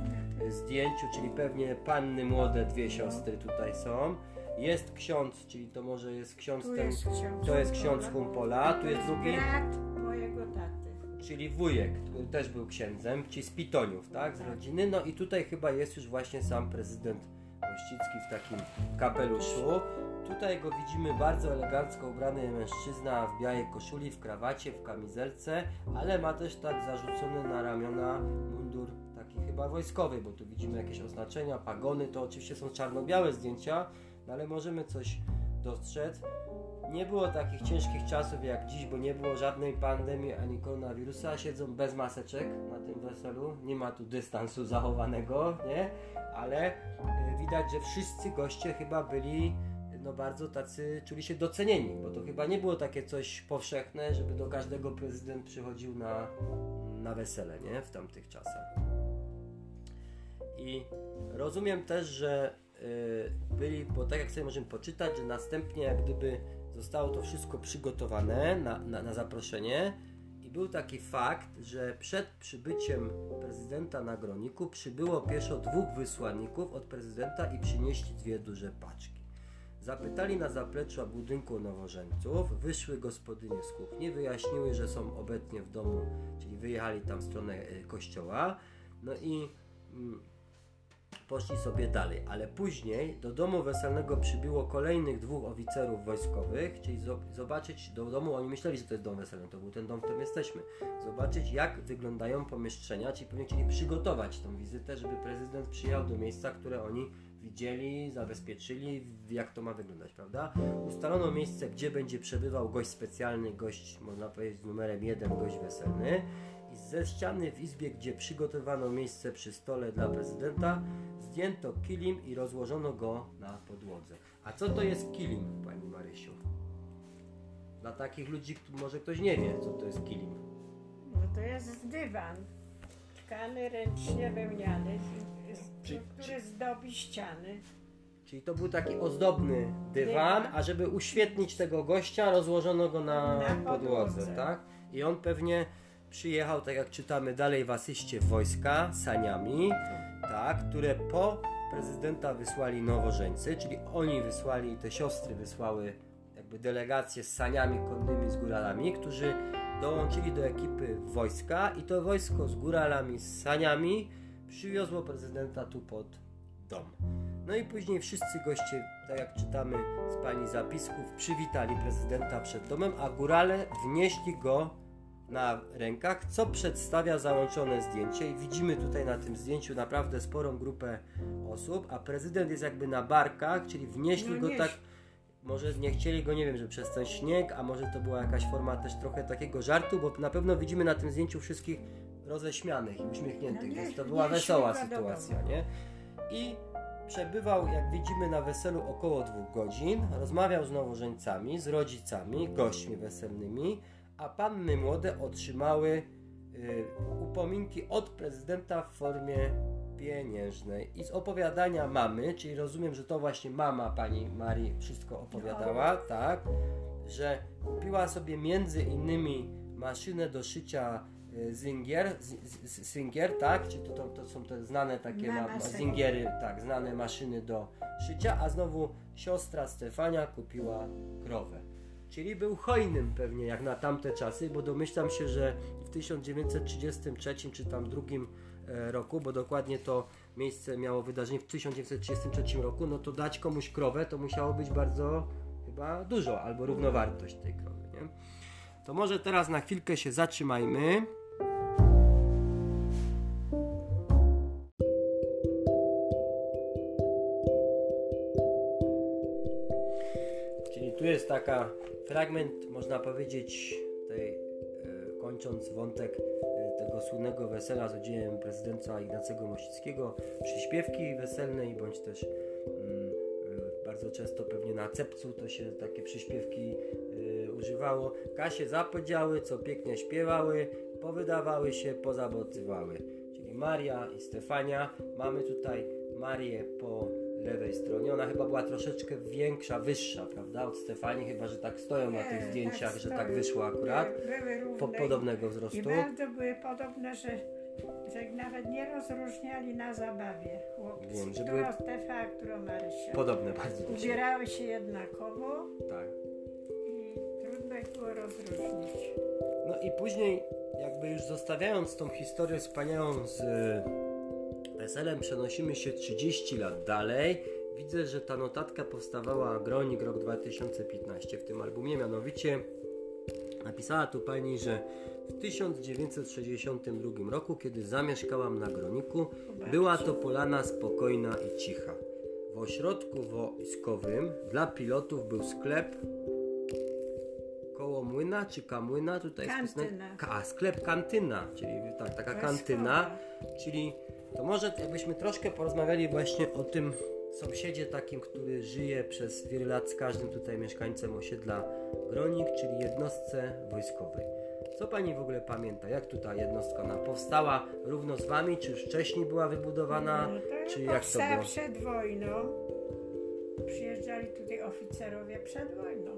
e, zdjęciu, czyli pewnie panny młode, dwie siostry tutaj są. Jest ksiądz, czyli to może jest ksiądz Tu ten, jest ksiądz to jest ksiądz Humpola. Tu jest drugi, Brat mojego taty. czyli wujek, który też był księdzem, czyli z Pitoniów, tak, z rodziny. No i tutaj chyba jest już właśnie sam prezydent Mościcki w takim kapeluszu. Tutaj go widzimy bardzo elegancko ubrany mężczyzna w białej koszuli, w krawacie, w kamizelce, ale ma też tak zarzucony na ramiona mundur taki chyba wojskowy, bo tu widzimy jakieś oznaczenia, pagony, to oczywiście są czarno-białe zdjęcia, no ale możemy coś dostrzec. Nie było takich ciężkich czasów jak dziś, bo nie było żadnej pandemii ani koronawirusa. Siedzą bez maseczek na tym weselu. Nie ma tu dystansu zachowanego, nie? Ale y, widać, że wszyscy goście chyba byli no bardzo tacy, czuli się docenieni, bo to chyba nie było takie coś powszechne, żeby do każdego prezydent przychodził na, na wesele, nie? W tamtych czasach. I rozumiem też, że y, byli, bo tak jak sobie możemy poczytać, że następnie jak gdyby zostało to wszystko przygotowane na, na, na zaproszenie i był taki fakt, że przed przybyciem prezydenta na groniku przybyło pieszo dwóch wysłanników od prezydenta i przynieśli dwie duże paczki. Zapytali na zapleczu budynku nowożeńców, wyszły gospodynie z kuchni, wyjaśniły, że są obecnie w domu, czyli wyjechali tam w stronę y, kościoła, no i mm, poszli sobie dalej, ale później do domu weselnego przybyło kolejnych dwóch oficerów wojskowych, zo- zobaczyć do domu, oni myśleli, że to jest dom weselny, to był ten dom, w którym jesteśmy, zobaczyć jak wyglądają pomieszczenia, czyli pewnie chcieli przygotować tą wizytę, żeby prezydent przyjechał do miejsca, które oni widzieli, zabezpieczyli, jak to ma wyglądać, prawda? Ustalono miejsce, gdzie będzie przebywał gość specjalny, gość, można powiedzieć, numerem jeden, gość weselny. Ze ściany w izbie, gdzie przygotowano miejsce przy stole dla prezydenta, zdjęto kilim i rozłożono go na podłodze. A co to jest kilim, pani Marysiu? Dla takich ludzi, może ktoś nie wie, co to jest kilim. No to jest dywan. Tkany, ręcznie wełniany, Czy- który zdobi ściany. Czyli to był taki ozdobny dywan, Dywan. a żeby uświetnić tego gościa, rozłożono go na, Na podłodze, podłodze. tak? I on pewnie przyjechał, tak jak czytamy dalej w asyście wojska saniami, tak, które po prezydenta wysłali nowożeńcy, czyli oni wysłali, te siostry wysłały jakby delegacje z saniami konnymi, z góralami, którzy dołączyli do ekipy wojska i to wojsko z góralami, z saniami przywiozło prezydenta tu pod dom. No i później wszyscy goście, tak jak czytamy z pani zapisków, przywitali prezydenta przed domem, a górale wnieśli go na rękach, co przedstawia załączone zdjęcie? I widzimy tutaj na tym zdjęciu naprawdę sporą grupę osób, a prezydent jest jakby na barkach, czyli wnieśli No go nieś- tak może nie chcieli go, nie wiem, że przez ten śnieg, a może to była jakaś forma też trochę takiego żartu, bo na pewno widzimy na tym zdjęciu wszystkich roześmianych i uśmiechniętych, No więc to była wesoła sytuacja, nie? I przebywał, jak widzimy, na weselu około dwóch godzin, rozmawiał z nowożeńcami, z rodzicami, gośćmi weselnymi, a panny młode otrzymały y, upominki od prezydenta w formie pieniężnej. I z opowiadania mamy, czyli rozumiem, że to właśnie mama pani Marii wszystko opowiadała, tak, że kupiła sobie między innymi maszynę do szycia y, Zingier, Singer, tak, czyli to, to, to są te znane takie ma, ma. Zingiery, tak, znane maszyny do szycia, a znowu siostra Stefania kupiła krowę. Czyli był hojnym pewnie jak na tamte czasy, bo domyślam się, że w 1933 czy tam drugim e, roku, bo dokładnie to miejsce miało wydarzenie w 1933 roku, no to dać komuś krowę to musiało być bardzo chyba dużo, albo równowartość tej krowy, nie? To może teraz na chwilkę się zatrzymajmy. Czyli tu jest taka fragment, można powiedzieć, tej, e, kończąc wątek e, tego słynnego wesela z udziałem prezydenta Ignacego Mościckiego, przyśpiewki weselnej, bądź też mm, e, bardzo często pewnie na cepcu to się takie przyśpiewki e, używało. Kasie zapodziały, co pięknie śpiewały, powydawały się, pozabocywały. Czyli Maria i Stefania. Mamy tutaj Marię po lewej stronie. Ona chyba była troszeczkę większa, wyższa, prawda? Od Stefanii, chyba że tak stoją na tych Nie, zdjęciach, tak że tak wyszło akurat. Były, były równe. Po, podobnego I wzrostu. bardzo były podobne, że, że nawet nie rozróżniali na zabawie chłopcy. Wiem, że były- Stefa, a którą Marysia. Podobne bardzo. Ubierały się jednakowo Tak. i trudno ich było rozróżnić. No i później, jakby już zostawiając tą historię wspaniałą z weselem, przenosimy się 30 lat dalej. Widzę, że ta notatka powstawała Gronik rok 2015 w tym albumie, mianowicie napisała tu pani, że w 1962 roku, kiedy zamieszkałam na Groniku, była to polana spokojna i cicha. w ośrodku wojskowym dla pilotów był sklep koło młyna czy kamłyna tutaj jest Kantyna. wpisane- Ka- a, sklep kantyna, czyli tak, taka Wojskowa. kantyna, czyli to może jakbyśmy troszkę porozmawiali właśnie o tym sąsiedzie takim, który żyje przez wiele lat z każdym tutaj mieszkańcem osiedla Gronik, czyli jednostce wojskowej. Co pani w ogóle pamięta? Jak tutaj jednostka nam powstała równo z wami? Czy już wcześniej była wybudowana? No to czy jak to było? przed wojną. Przyjeżdżali tutaj oficerowie przed wojną.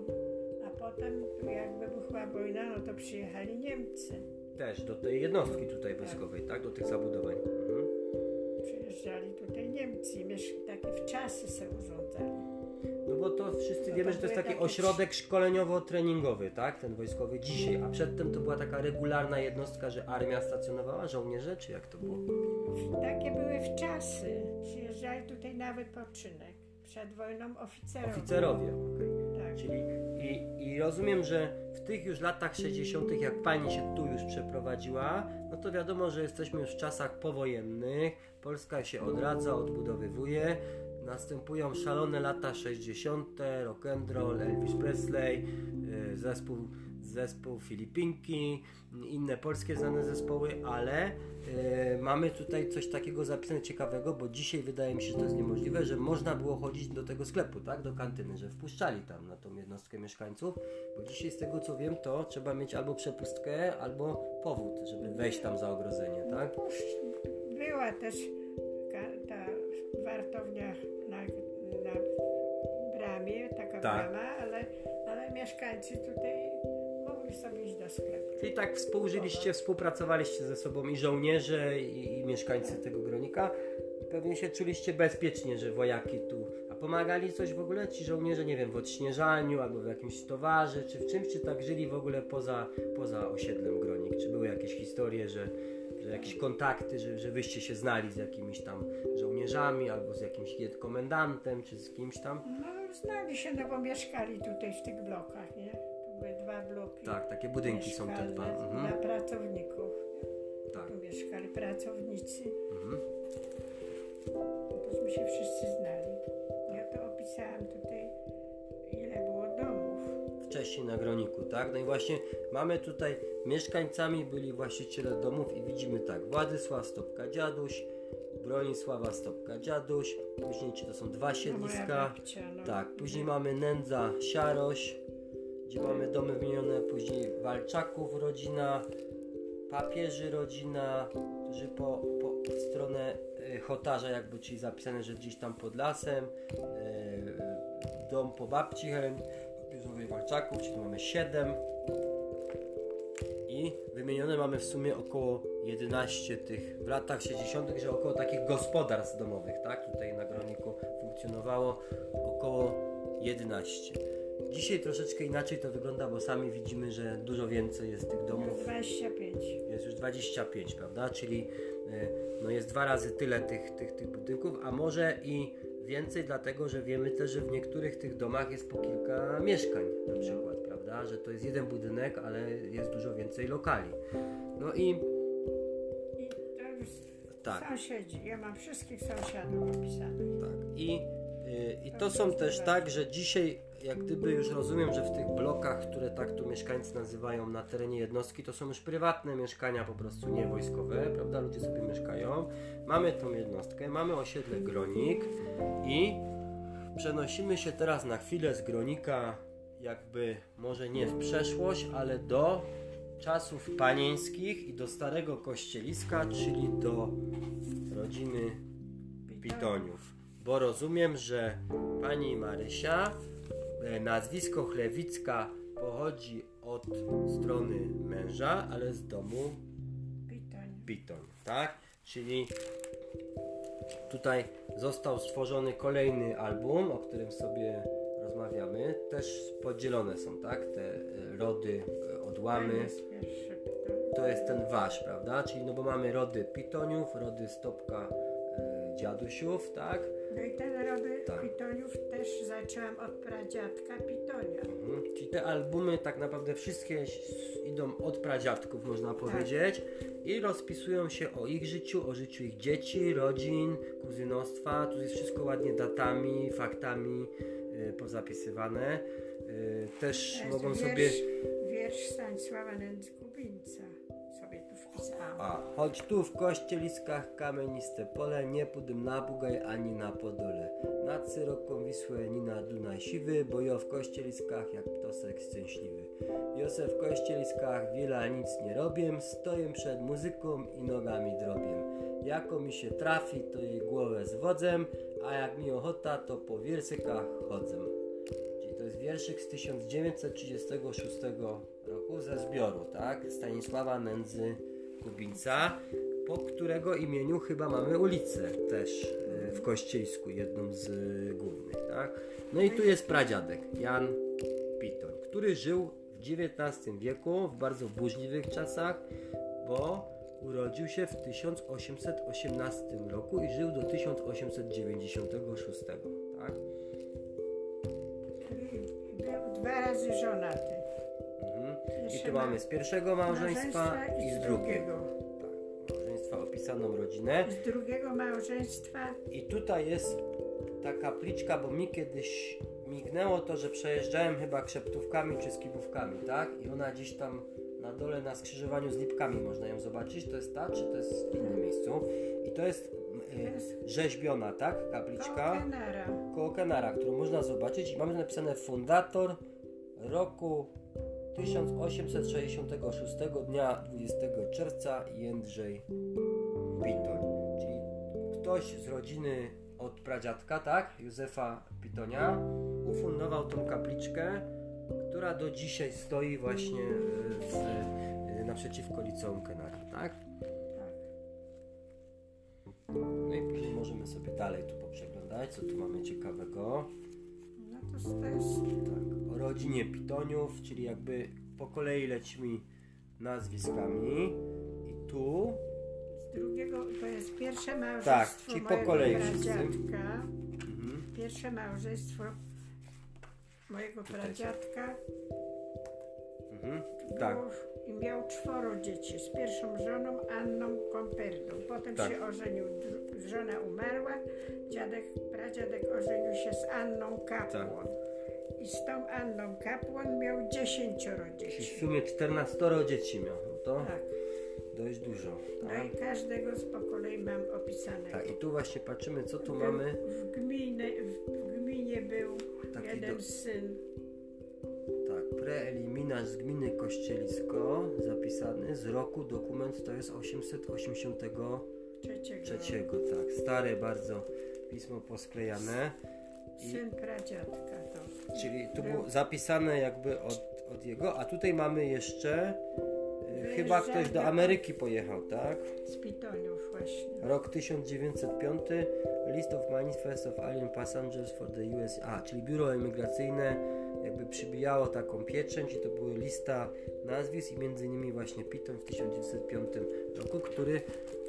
A potem, jak wybuchła wojna, no to przyjechali Niemcy. Też do tej jednostki tutaj wojskowej, tak? Do tych zabudowań. Przyjeżdżali tutaj Niemcy takie wczasy se urządzali. No bo to wszyscy No wiemy, to że to jest taki takie ośrodek szkoleniowo-treningowy, tak? Ten wojskowy dzisiaj, a przedtem to była taka regularna jednostka, że armia stacjonowała, żołnierze, czy jak to było? Takie były wczasy. Przyjeżdżali tutaj na wypoczynek. Przed wojną oficerowie. Oficerowie, okej. Tak. Czyli i, i rozumiem, że w tych już latach 60., jak pani się tu już przeprowadziła, no to wiadomo, że jesteśmy już w czasach powojennych, Polska się odradza, odbudowywuje, następują szalone lata 60., rock and roll, Elvis Presley, y, zespół, zespół Filipinki, inne polskie znane zespoły, ale y, mamy tutaj coś takiego zapisane ciekawego, bo dzisiaj wydaje mi się, że to jest niemożliwe, że można było chodzić do tego sklepu, tak, do kantyny, że wpuszczali tam na tą jednostkę mieszkańców, bo dzisiaj z tego co wiem, to trzeba mieć albo przepustkę, albo powód, żeby wejść tam za ogrodzenie, tak? Była też ta wartownia na, na bramie, taka Tak. brama, ale, ale mieszkańcy tutaj mogli sobie iść do sklepu. Czyli tak współżyliście, współpracowaliście ze sobą i żołnierze, i, i mieszkańcy tego gronika. Pewnie się czuliście bezpiecznie, że wojaki tu. A pomagali coś w ogóle ci żołnierze, nie wiem, w odśnieżaniu albo w jakimś towarze, czy w czymś, czy tak żyli w ogóle poza, poza osiedlem Gronik? Czy były jakieś historie, że, że jakieś kontakty, że, że wyście się znali z jakimiś tam żołnierzami albo z jakimś komendantem, czy z kimś tam? No znali się, no bo mieszkali tutaj w tych blokach, nie? Dwa bloki. Tak, takie budynki są te dwa. Dla Mhm. pracowników. Nie? Tak. Tu mieszkali pracownicy. Mhm. Tośmy się wszyscy znali. Ja to opisałam tutaj, ile było domów. wcześniej na Groniku, tak? No i właśnie mamy tutaj mieszkańcami byli właściciele domów i widzimy tak, Władysław Stopka Dziaduś, Bronisława Stopka Dziaduś, później to są dwa siedliska, babcia, no. tak, później mamy Nędza Siaroś, gdzie mamy domy wymienione, później Walczaków rodzina, papieży rodzina, którzy po, po stronę y, Chotarza jakby, czyli zapisane, że gdzieś tam pod lasem, y, dom po babci Helen papieżowej Walczaków, czyli mamy 7 i wymienione mamy w sumie około 11 tych w latach 60., że około takich gospodarstw domowych, tak? Tutaj na Groniku funkcjonowało około 11. Dzisiaj troszeczkę inaczej to wygląda, bo sami widzimy, że dużo więcej jest tych domów 25. jest już 25, prawda? Czyli e, no jest dwa razy tyle tych, tych, tych budynków, a może i więcej, dlatego że wiemy też, że w niektórych tych domach jest po kilka mieszkań na przykład, prawda? Że to jest jeden budynek, ale jest dużo więcej lokali. No i I to już tak, sąsiedzi. Ja mam wszystkich sąsiadów opisanych. tak. I, y, i to są też tak, że dzisiaj jak gdyby już rozumiem, że w tych blokach, które tak tu mieszkańcy nazywają na terenie jednostki, to są już prywatne mieszkania po prostu nie wojskowe, prawda? Ludzie sobie mieszkają. Mamy tą jednostkę, mamy osiedle Gronik i przenosimy się teraz na chwilę z Gronika jakby może nie w przeszłość, ale do czasów panieńskich i do starego kościeliska, czyli do rodziny Pitoniów. Bo rozumiem, że pani Marysia, nazwisko Chlewicka pochodzi od strony męża, ale z domu Pitoń. Piton, tak? Czyli tutaj został stworzony kolejny album, o którym sobie rozmawiamy. Też podzielone są, tak? Te e, rody, e, odłamy. To jest ten wasz, prawda? Czyli no bo mamy rody Pitoniów, rody Stopka e, dziadusiów, tak? No i ten rody Tak. Pitoniów też zaczęłam od pradziadka Pitonia. Mhm. Czyli te albumy tak naprawdę wszystkie idą od pradziadków, można powiedzieć, i rozpisują się o ich życiu, o życiu ich dzieci, rodzin, kuzynostwa. Tu jest wszystko ładnie datami, faktami y, pozapisywane. Y, też mogą wiersz, sobie. Wiersz Stanisława Nędzkubińca A, choć tu w kościeliskach kamieniste pole, nie pudym na Bugaj ani na Podole. Nad syroką Wisłę ni na Dunaj siwy, bo jo w kościeliskach jak ptosek szczęśliwy. Józef w kościeliskach wiele nic nie robię, stoję przed muzyką i nogami drobię. Jako mi się trafi, to jej głowę zwodzę, a jak mi ochota, to po wiersykach chodzę. Czyli to jest wierszyk z 1936 roku ze zbioru, tak? Stanisława Nędzy Kubińca, po którego imieniu chyba mamy ulicę też e, w Kościeńsku, jedną z e, głównych, tak? No i tu jest pradziadek, Jan Pitoń, który żył w XIX wieku, w bardzo burzliwych czasach, bo urodził się w 1818 roku i żył do 1896, tak? Był dwa razy żonaty. I tu ma- mamy z pierwszego małżeństwa i z drugiego. Tak, małżeństwa opisaną rodzinę. Z drugiego małżeństwa I tutaj jest ta kapliczka, bo mi kiedyś mignęło to, że przejeżdżałem chyba krzeptówkami czy skibówkami, tak? I ona gdzieś tam na dole na skrzyżowaniu z lipkami można ją zobaczyć. To jest ta, czy to jest w innym miejscu? I to jest y, rzeźbiona, tak? Kapliczka Kenara. koło Kenara, którą można zobaczyć i mamy tu napisane fundator roku 1866 dnia 20 czerwca Jędrzej Pitoń. Czyli ktoś z rodziny od pradziadka, tak, Józefa Pitonia, ufundował tą kapliczkę, która do dzisiaj stoi właśnie e, w, e, naprzeciwko liceum Kenara, tak? No i później możemy sobie dalej tu poprzeglądać, co tu mamy ciekawego. No to, jest Tak, rodzinie Pitoniów, czyli jakby po kolei lecimy nazwiskami. I tu, z drugiego, to jest pierwsze małżeństwo Tak, ci po mojego kolei pradziadka. mhm, Pierwsze małżeństwo mojego pradziadka mhm, tak, i miał czworo dzieci z pierwszą żoną Anną Komperdą. Potem Tak. się ożenił, żona umarła, dziadek, pradziadek ożenił się z Anną Kapłon. I z tą Anną Kapłon miał dziesięcioro czyli w dzieci. sumie 14 dzieci miał, no to Tak. dość dużo. No Tak? i każdego z po kolei mam opisanego. tak, i tu właśnie patrzymy, co tu Był mamy. W gminie, w, w gminie był Taki jeden do- syn. Tak, preeliminarz z gminy Kościelisko, zapisany z roku, dokument to jest 883, Trzeciego. tak, stare bardzo pismo posklejane. I- Syn pradziadka to. Czyli tu Był. było zapisane jakby od, od jego, a tutaj mamy jeszcze y, chyba ktoś do do- Ameryki pojechał, tak? Z Pitoniów właśnie. Rok 1905 List of Manifest of Alien Passengers for the USA, czyli biuro emigracyjne jakby przybijało taką pieczęć i to były lista nazwisk i między innymi właśnie Piton w 1905 roku, który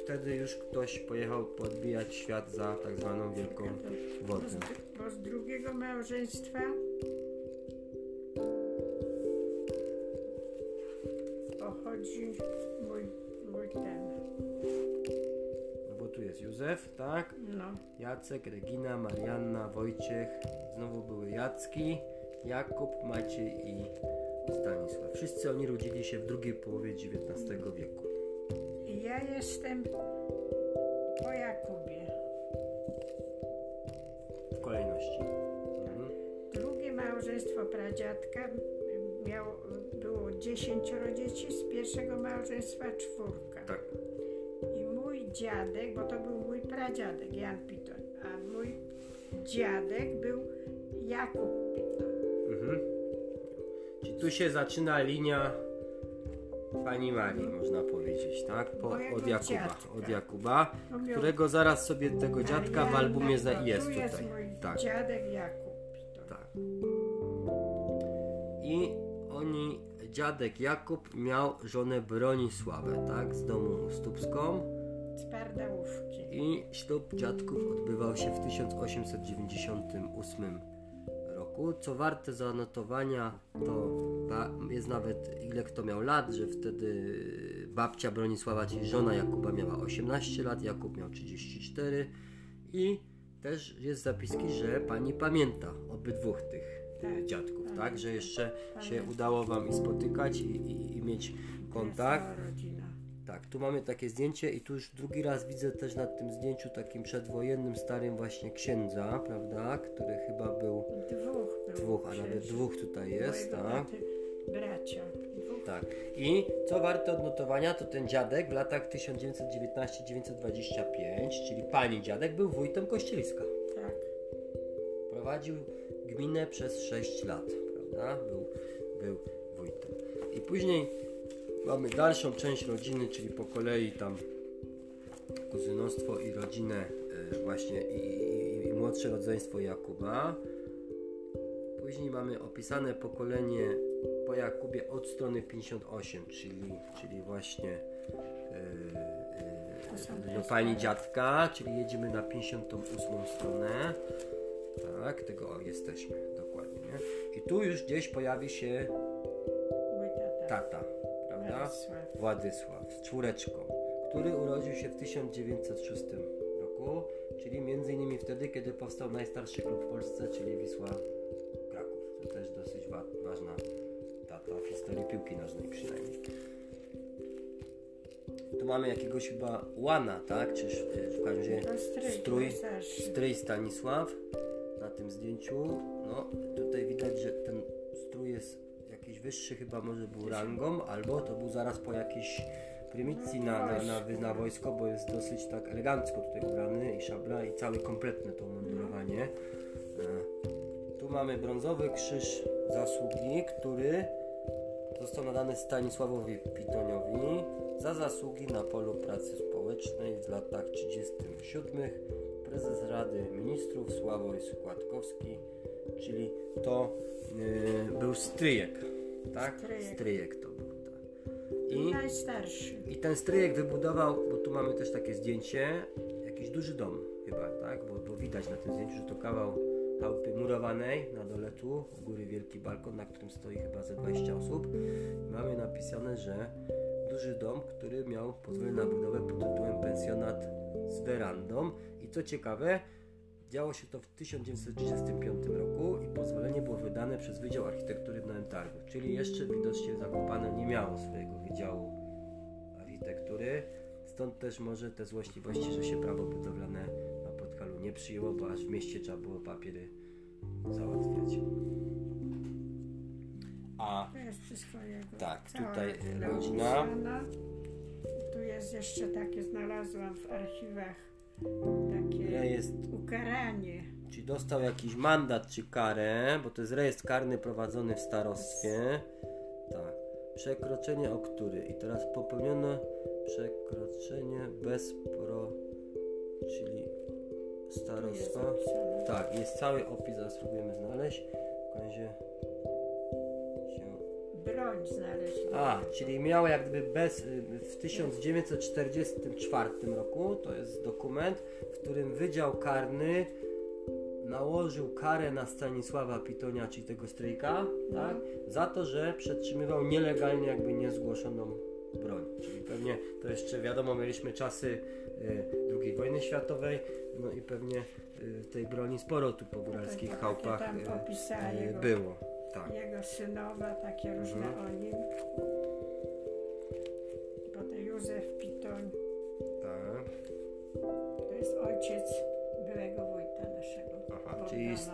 wtedy już ktoś pojechał podbijać świat za tak zwaną Wielką Wodę. bo z drugiego małżeństwa pochodzi mój, mój ten. No bo tu jest Józef, tak? No, Jacek, Regina, Marianna, Wojciech, znowu były Jacki, Jakub, Maciej i Stanisław. Wszyscy oni rodzili się w drugiej połowie XIX wieku. Ja jestem po Jakubie. W kolejności. Mhm. Drugie małżeństwo pradziadka było dziesięcioro dzieci, z pierwszego małżeństwa czwórka. Tak. I mój dziadek, bo to był mój pradziadek Jan Pitoń, a mój dziadek był Jakub Pitoń. Mhm. Czyli tu się zaczyna linia Pani Marii, można powiedzieć, tak? Po, od Jakuba. Od Jakuba, No miał- którego zaraz sobie tego dziadka w albumie no, jest tu jest tutaj. Tak. dziadek Jakub. Tak. I oni, dziadek Jakub miał żonę Bronisławę, tak? Z domu Stupską. z Pardałówki. I ślub dziadków odbywał się w 1898 roku. Co warte zanotowania, to jest nawet ile kto miał lat, że wtedy babcia Bronisława, czyli żona Jakuba miała 18 lat, Jakub miał 34 i też jest zapiski, że pani pamięta obydwóch tych Tak, tak, dziadków, tak? pamiętam. Że jeszcze się udało wam i spotykać i, i, i mieć kontakt. Tak, tu mamy takie zdjęcie i tu już drugi raz widzę też na tym zdjęciu takim przedwojennym starym właśnie księdza, prawda, który chyba był Dwóch było dwóch, a nawet dwóch tutaj jest, tak? Bracia. Dwóch. Tak. I co warte odnotowania, to ten dziadek w latach 1919-1925, czyli pani dziadek, był wójtem Kościeliska. Tak. Prowadził gminę przez 6 lat, prawda? Był, był wójtem. I później mamy dalszą część rodziny, czyli po kolei tam kuzynostwo i rodzinę e, właśnie i, i, i młodsze rodzeństwo Jakuba. Później mamy opisane pokolenie po Jakubie od strony 58, czyli, czyli właśnie e, te no, pani dziadka, czyli jedziemy na 58 stronę. Tak, tego o, jesteśmy dokładnie. Nie? I tu już gdzieś pojawi się tata. Prawda? Władysław. Czwóreczką, który urodził się w 1906 roku, czyli między innymi wtedy, kiedy powstał najstarszy klub w Polsce, czyli Wisła Kraków. To też dosyć wa- ważna data w historii piłki nożnej przynajmniej. Tu mamy jakiegoś chyba łana, tak? Czyż w każdym razie stryj, strój, starszy. stryj Stanisław na tym zdjęciu. No, tutaj widać, że ten strój jest wyższy, chyba może był rangą, albo to był zaraz po jakiejś prymicji na, na, na, na, wojsko, bo jest dosyć tak elegancko tutaj ubrany i szabla i cały kompletne to mundurowanie. E, Tu mamy brązowy krzyż zasługi, który został nadany Stanisławowi Pitoniowi za zasługi na polu pracy społecznej w latach 37. Prezes Rady Ministrów Sławoj Składkowski, czyli to y, był stryjek, tak? Stryjek. Stryjek to był, tak. I Najstarszy. i ten stryjek wybudował, bo tu mamy też takie zdjęcie, jakiś duży dom chyba, tak? Bo, bo widać na tym zdjęciu, że to kawał chałupy murowanej na dole tu, u góry wielki balkon, na którym stoi chyba ze 20 osób. I mamy napisane, że duży dom, który miał pozwolenie na budowę pod tytułem pensjonat z werandą. I co ciekawe, działo się to w 1935 roku pozwolenie było wydane przez Wydział Architektury w Nowym Targu, czyli jeszcze widocznie Zakopane nie miało swojego Wydziału Architektury, stąd też może te złośliwości, że się prawo budowlane na Podhalu nie przyjęło, bo aż w mieście trzeba było papiery załatwiać. A To jest wszystko jego. Tak, Cała tutaj rodzina rodzina. Tu jest jeszcze takie, znalazłam w archiwach, takie rejestr, ukaranie. Czy dostał jakiś mandat czy karę, bo to jest rejestr karny prowadzony w starostwie. Tak. Przekroczenie o który? I teraz popełniono przekroczenie bez pro, czyli jest starostwa. Tak, jest cały opis, zaraz spróbujemy znaleźć. W razie się Broń znaleźli. A, czyli miał jak gdyby bez, y, w 1944 roku, to jest dokument, w którym Wydział Karny nałożył karę na Stanisława Pitonia, czyli tego stryjka, tak, za to, że przetrzymywał nielegalnie jakby niezgłoszoną broń. Czyli pewnie to jeszcze wiadomo, mieliśmy czasy y, II wojny światowej, no i pewnie y, tej broni sporo tu po góralskich Takie chałupach jego- było. Tak. Jego synowa, takie różne Mhm. o nim.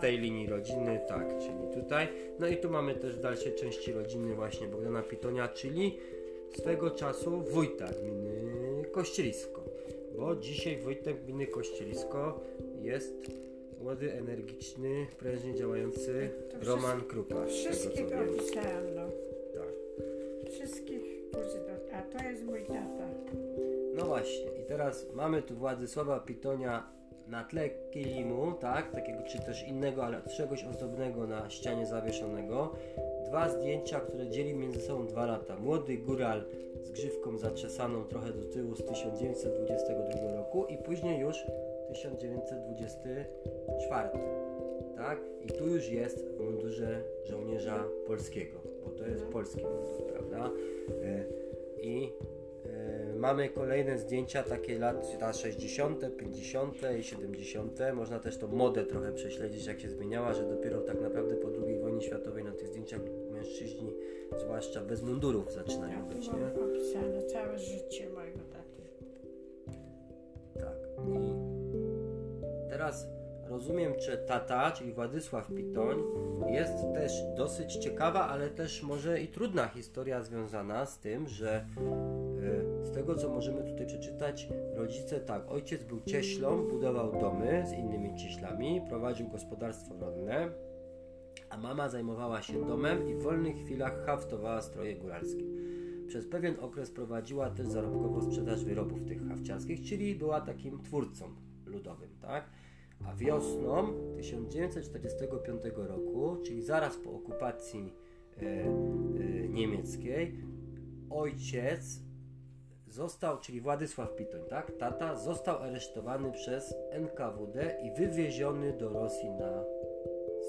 Tej linii rodziny, tak, czyli tutaj. No i tu mamy też w dalszej części rodziny właśnie Bogdana Pitonia, czyli swego czasu wójta gminy Kościelisko. Bo dzisiaj wójtem gminy Kościelisko jest młody, energiczny, prężnie działający To Roman Krupa. Wszystkich opisałam, no. Tak. Wszystkich. A to jest mój tata. No właśnie, i teraz mamy tu Władysława Pitonia na tle kilimu, tak, takiego czy też innego, ale czegoś ozdobnego na ścianie zawieszonego. Dwa zdjęcia, które dzieli między sobą dwa lata. Młody góral z grzywką zaczesaną trochę do tyłu z 1922 roku i później już 1924. Tak? I tu już jest w mundurze żołnierza polskiego, bo to jest polski mundur, prawda? E, I mamy kolejne zdjęcia takie lata 60., 50. i 70. Można też tą modę trochę prześledzić, jak się zmieniała, że dopiero tak naprawdę po II wojnie światowej na tych zdjęciach mężczyźni, zwłaszcza bez mundurów, zaczynają tu być, nie? opisane całe życie mojego taty. Tak. I teraz rozumiem, że tata, czyli Władysław Pitoń, jest też dosyć ciekawa, ale też może i trudna historia związana z tym, że e, z tego co możemy tutaj przeczytać, rodzice tak, ojciec był cieślą, budował domy z innymi cieślami, prowadził gospodarstwo rolne, a mama zajmowała się domem i w wolnych chwilach haftowała stroje góralskie. Przez pewien okres prowadziła też zarobkowo sprzedaż wyrobów tych hafciarskich, czyli była takim twórcą ludowym, tak? A wiosną 1945 roku, czyli zaraz po okupacji e, e, niemieckiej, ojciec został, czyli Władysław Pitoń, tak? Tata został aresztowany przez NKWD i wywieziony do Rosji na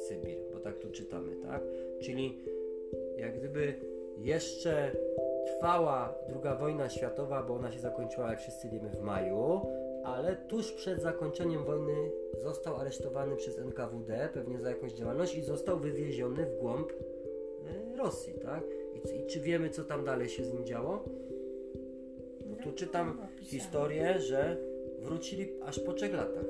Sybir, bo tak tu czytamy, tak? Czyli jak gdyby jeszcze trwała druga wojna światowa, bo ona się zakończyła, jak wszyscy wiemy, w maju, ale tuż przed zakończeniem wojny został aresztowany przez NKWD, pewnie za jakąś działalność i został wywieziony w głąb e, Rosji, tak? I, I czy wiemy, co tam dalej się z nim działo? Tu czytam historię, że wrócili aż po trzech latach.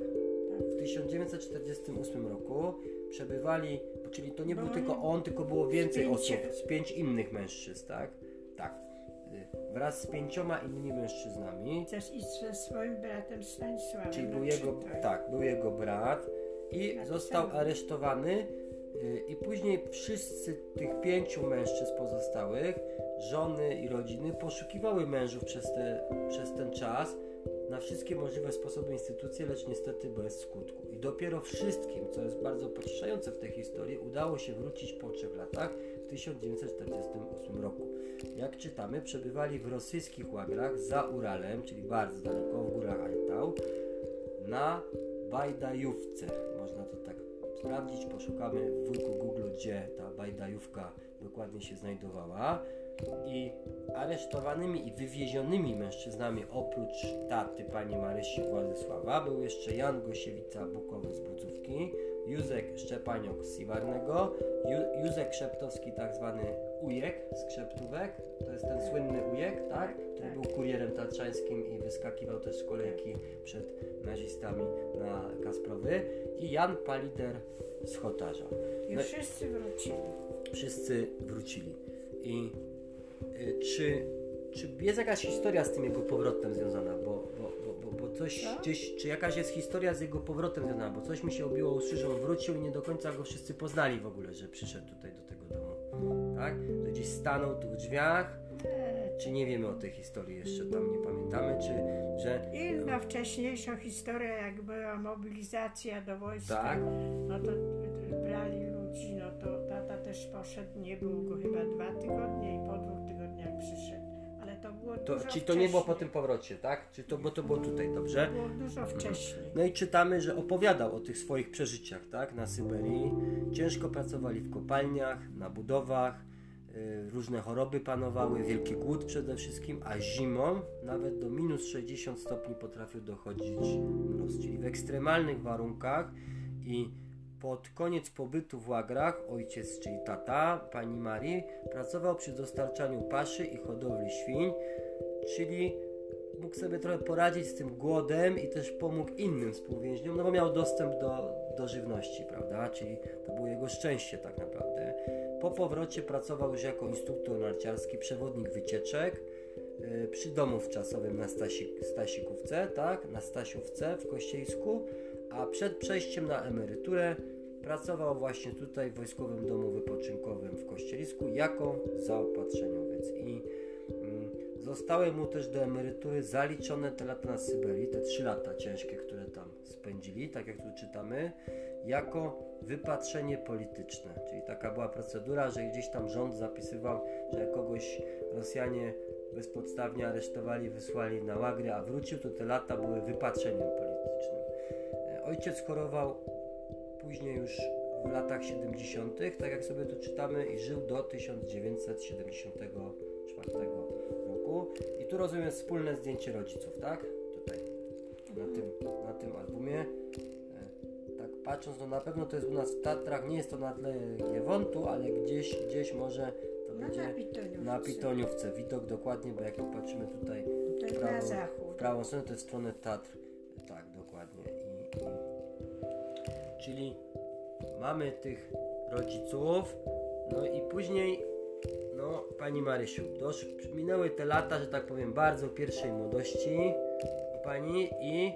Tak. W 1948 roku przebywali, czyli to nie był tylko on, tylko było więcej osób, z pięć innych mężczyzn, tak? Tak. Y, Wraz z pięcioma innymi mężczyznami, Też i ze swoim bratem Stanisławem. czyli był jego, tak, był jego brat i Tak został samo. aresztowany i później wszyscy tych pięciu mężczyzn pozostałych, żony i rodziny poszukiwały mężów przez, te, przez ten czas na wszystkie możliwe sposoby instytucje, lecz niestety bez skutku. I dopiero wszystkim, co jest bardzo pocieszające w tej historii, udało się wrócić po trzech latach w 1948 roku. Jak czytamy, przebywali w rosyjskich łagrach za Uralem, czyli bardzo daleko, w górach Altau, na Bajdajówce. Sprawdzić, poszukamy w wujku Google, gdzie ta Bajdajówka dokładnie się znajdowała. I aresztowanymi i wywiezionymi mężczyznami oprócz taty pani Marysi Władysława był jeszcze Jan Gosiewica Bukowy z Budzówki, Józek Szczepaniok z Siwarnego, Józek Szeptowski tak zwany Ujek z Krzeptówek, to jest ten słynny Ujek, tak? Który Tak. był kurierem tatrzańskim i wyskakiwał też z kolejki przed nazistami na Kasprowy i Jan Palider z Chotarza. I No- wszyscy wrócili. wszyscy wrócili. I y, czy, czy jest jakaś historia z tym jego powrotem związana? Bo, bo, bo, bo, bo coś Co? gdzieś, czy jakaś jest historia z jego powrotem związana? Bo coś mi się obiło uszy, że on wrócił i nie do końca go wszyscy poznali w ogóle, że przyszedł tutaj do tego. Tak? Że gdzieś stanął tu w drzwiach, E, czy nie wiemy o tej historii jeszcze, tam nie pamiętamy, czy że... Inna wcześniejsza historia, jak była mobilizacja do wojska, Tak. no to brali ludzi, no to tata też poszedł, nie był go chyba dwa tygodnie i po dwóch tygodniach przyszedł. Ale to było To, dużo czy to nie było po tym powrocie, tak? Czy to, bo to było tutaj, dobrze? Było dużo wcześniej. No i czytamy, że opowiadał o tych swoich przeżyciach, tak, na Syberii. Ciężko pracowali w kopalniach, na budowach, różne choroby panowały, wielki głód przede wszystkim, a zimą nawet do minus 60 stopni potrafił dochodzić mróz. Czyli w ekstremalnych warunkach i pod koniec pobytu w łagrach ojciec, czyli tata, pani Marii, pracował przy dostarczaniu paszy i hodowli świń, czyli mógł sobie trochę poradzić z tym głodem i też pomógł innym współwięźniom, no bo miał dostęp do, do żywności, prawda? Czyli to było jego szczęście tak naprawdę. Po powrocie pracował już jako instruktor narciarski, przewodnik wycieczek yy, przy domu wczasowym na Stasi, Stasikówce, tak? Na Stasiówce w Kościeńsku, a przed przejściem na emeryturę pracował właśnie tutaj w Wojskowym Domu Wypoczynkowym w Kościelisku jako zaopatrzeniowiec i mm, Zostały mu też do emerytury zaliczone te lata na Syberii, te trzy lata ciężkie, które tam spędzili, tak jak tu czytamy, jako wypatrzenie polityczne. Czyli taka była procedura, że gdzieś tam rząd zapisywał, że kogoś Rosjanie bezpodstawnie aresztowali, wysłali na łagry, a wrócił, to te lata były wypatrzeniem politycznym. E, ojciec chorował później już w latach 70., tak jak sobie tu czytamy, i żył do 1974 roku. I tu rozumiem wspólne zdjęcie rodziców, tak? Tutaj, na tym, na tym albumie. Patrząc, no na pewno to jest u nas w Tatrach, nie jest to na tle Giewontu, ale gdzieś, gdzieś może to No, będzie na Pitoniówce. na Pitoniówce. Widok dokładnie, bo jak popatrzymy tutaj w prawą, w prawą stronę, to jest stronę Tatr. Tak, dokładnie. I, i, czyli mamy tych rodziców, no i później, no, pani Marysiu, dosz, minęły te lata, że tak powiem, bardzo pierwszej młodości pani i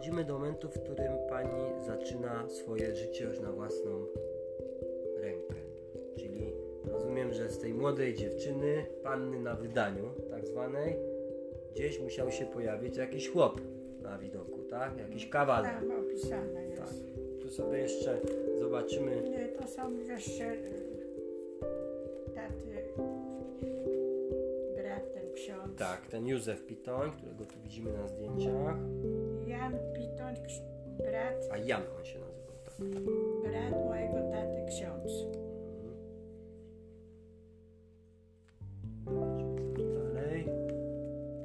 dochodzimy do momentu, w którym pani zaczyna swoje życie już na własną rękę. Czyli rozumiem, że z tej młodej dziewczyny, panny na wydaniu, tak zwanej, gdzieś musiał się pojawić jakiś chłop na widoku, tak? Jakiś kawaler. Tam opisane jest. Tak. Tu sobie jeszcze zobaczymy. Nie, to są jeszcze Tak, ten Józef Pitoń, którego tu widzimy na zdjęciach. Jan Pitoń, brat, A Jan on się nazywał, tak. brat mojego taty ksiądz. Sobie dalej.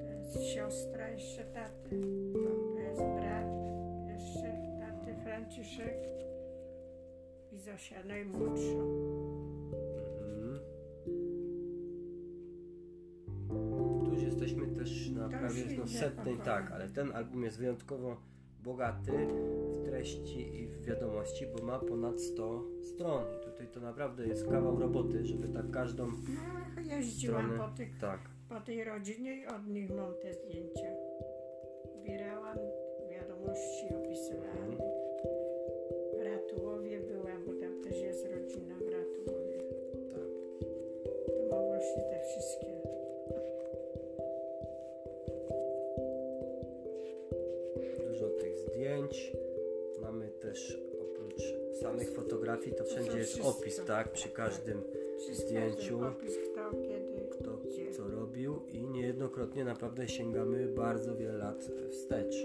To jest siostra jeszcze taty. To jest brat jeszcze taty Franciszek i Zosia najmłodsza. To prawie idzie setnej, tak, ale ten album jest wyjątkowo bogaty w treści i w wiadomości, bo ma ponad 100 stron. I tutaj to naprawdę jest kawał roboty, żeby tak każdą No, jeździłam stronę... po, tych, Tak. po tej rodzinie i od nich mam te zdjęcia. Zbierałam wiadomości, opisywałam. Dużo tych zdjęć. Mamy też oprócz samych fotografii, to wszędzie jest opis, tak? Przy każdym Wszystko Zdjęciu. kto co robił i niejednokrotnie naprawdę sięgamy bardzo wiele lat wstecz.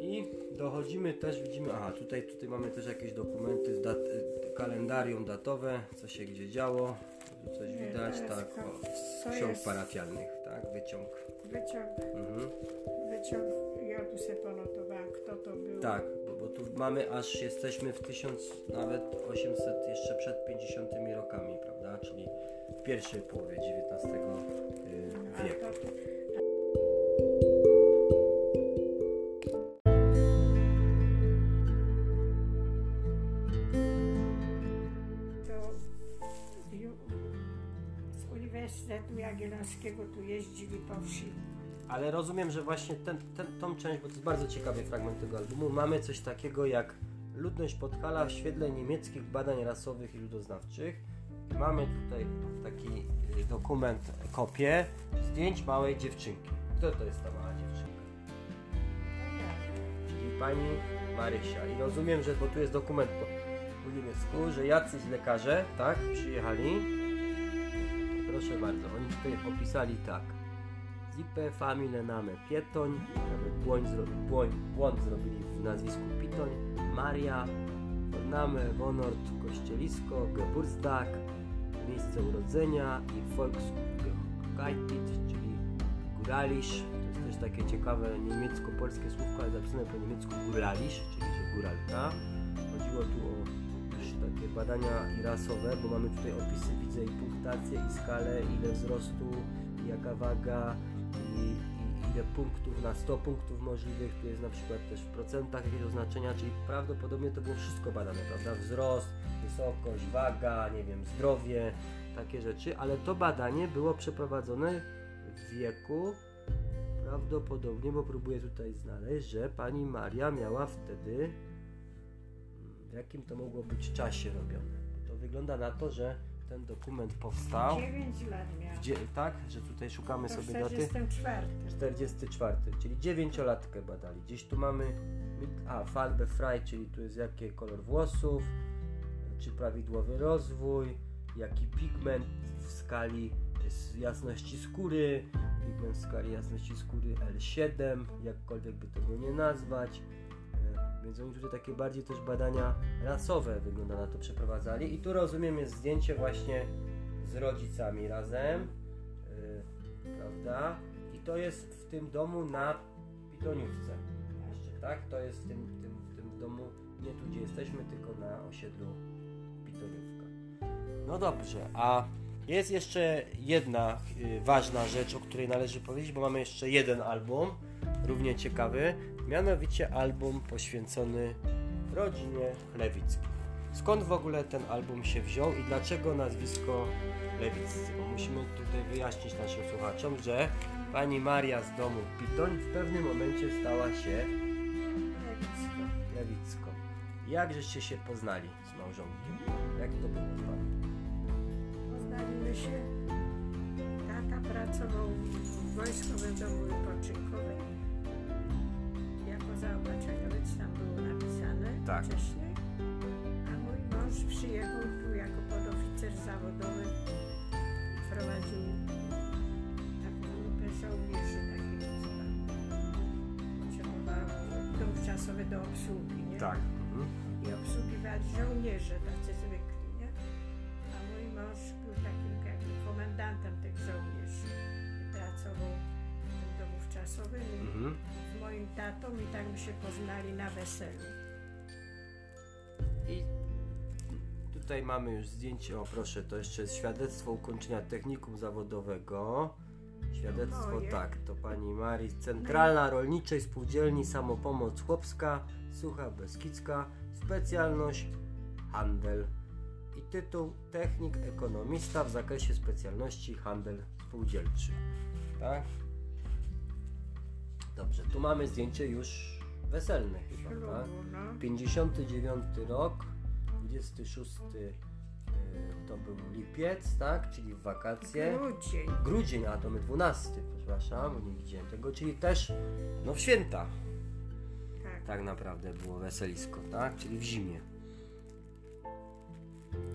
I dochodzimy też, widzimy, aha, tutaj, tutaj mamy też jakieś dokumenty, dat, kalendarium datowe, co się gdzie działo, tu coś widać, tak, o, z ksiąg parafialnych, tak, wyciąg. Wyciąg, Mhm. Wyciąg, ja tu sobie ponotowałam, kto to był. Tak, bo, bo tu mamy aż jesteśmy w 1000, nawet 800, jeszcze przed 50 rokami, prawda, czyli w pierwszej połowie XIX y, wieku. Ale rozumiem, że właśnie ten, ten, tą część, bo to jest bardzo ciekawy fragment tego albumu, mamy coś takiego jak ludność Podhala w świetle niemieckich badań rasowych i ludoznawczych. Mamy tutaj taki y, dokument, kopię zdjęć małej dziewczynki. Kto to jest ta mała dziewczynka? Czyli pani Marysia. I rozumiem, że bo tu jest dokument po, po niemiecku, że jacyś lekarze, tak, przyjechali. Proszę bardzo, oni tutaj opisali tak. Zippe famile name Pietoń, nawet błąd, zro, błąd, błąd zrobili w nazwisku Pitoń, Maria, name Wonort Kościelisko, Geburtstag, miejsce urodzenia i Volksgeitit, czyli Guralisz. To jest też takie ciekawe niemiecko-polskie słówko, ale zapisane po niemiecku Guralisz, czyli że góralka. Chodziło tu o takie badania i rasowe, bo mamy tutaj opisy, widzę i punktację, i skalę, ile wzrostu, jaka waga, i, i ile punktów na 100 punktów możliwych. Tu jest na przykład też w procentach jakieś oznaczenia, czyli prawdopodobnie to było wszystko badane, prawda? Wzrost, wysokość, waga, nie wiem, zdrowie, takie rzeczy, ale to badanie było przeprowadzone w wieku prawdopodobnie, bo próbuję tutaj znaleźć, że pani Maria miała wtedy mm, w jakim to mogło być czasie robione. To wygląda na to, że ten dokument powstał. 9 lat. Gdzie, tak, że tutaj szukamy To sobie daty. 44. 44, czyli 9-latkę badali. Gdzieś tu mamy, a farbę fraj, czyli tu jest jaki kolor włosów, czy prawidłowy rozwój, jaki pigment w skali jasności skóry, pigment w skali jasności skóry L7, jakkolwiek by tego nie nazwać. Więc oni tutaj takie bardziej też badania rasowe wygląda na to przeprowadzali. I tu rozumiem jest zdjęcie właśnie z rodzicami razem, e, prawda? I to jest w tym domu na Pitoniówce. Tak? To jest w tym, tym, tym domu, nie tu gdzie jesteśmy, tylko na osiedlu Pitoniówka. No dobrze, a jest jeszcze jedna y, ważna rzecz, o której należy powiedzieć, bo mamy jeszcze jeden album, równie ciekawy, mianowicie album poświęcony rodzinie Lewickiej. Skąd w ogóle ten album się wziął i dlaczego nazwisko Lewiccy? Bo musimy tutaj wyjaśnić naszym słuchaczom, że pani Maria z domu Pitoń w pewnym momencie stała się. Lewicką. Jak żeście się poznali z małżonkiem? Jak to było wami? Poznaliśmy się. Tata pracował w wojskowym domu wypoczynkowym. Jako zaobaczeniowiec tam było napisane Tak. wcześniej. A mój mąż przyjechał tu jako podoficer zawodowy. Prowadził taką grupę żołnierzy takiego, co tam potrzebowało do obsługi, nie? Mhm. i obsługiwali żołnierze tacy zwykli, nie? A mój mąż był takim jakby komendantem tych żołnierzy. Pracował w tym domu wczasowym Mhm. Moim tatą i tak my się poznali na weselu. I tutaj mamy już zdjęcie, o proszę, to jeszcze jest świadectwo ukończenia technikum zawodowego. Świadectwo, Moje. tak, to pani Marii, Centralna Rolniczej Spółdzielni Samopomoc Chłopska, Sucha Beskidzka, specjalność handel i tytuł technik ekonomista w zakresie specjalności handel spółdzielczy. Tak? Dobrze, tu mamy zdjęcie już weselne chyba, Ślubu, tak? no. 59 rok, 26 y, to był lipiec, tak? Czyli w wakacje. Grudzień. Grudzień, a to my 12, przepraszam, nie widziałem tego, czyli też no w święta Tak. tak naprawdę było weselisko, tak? Czyli w zimie.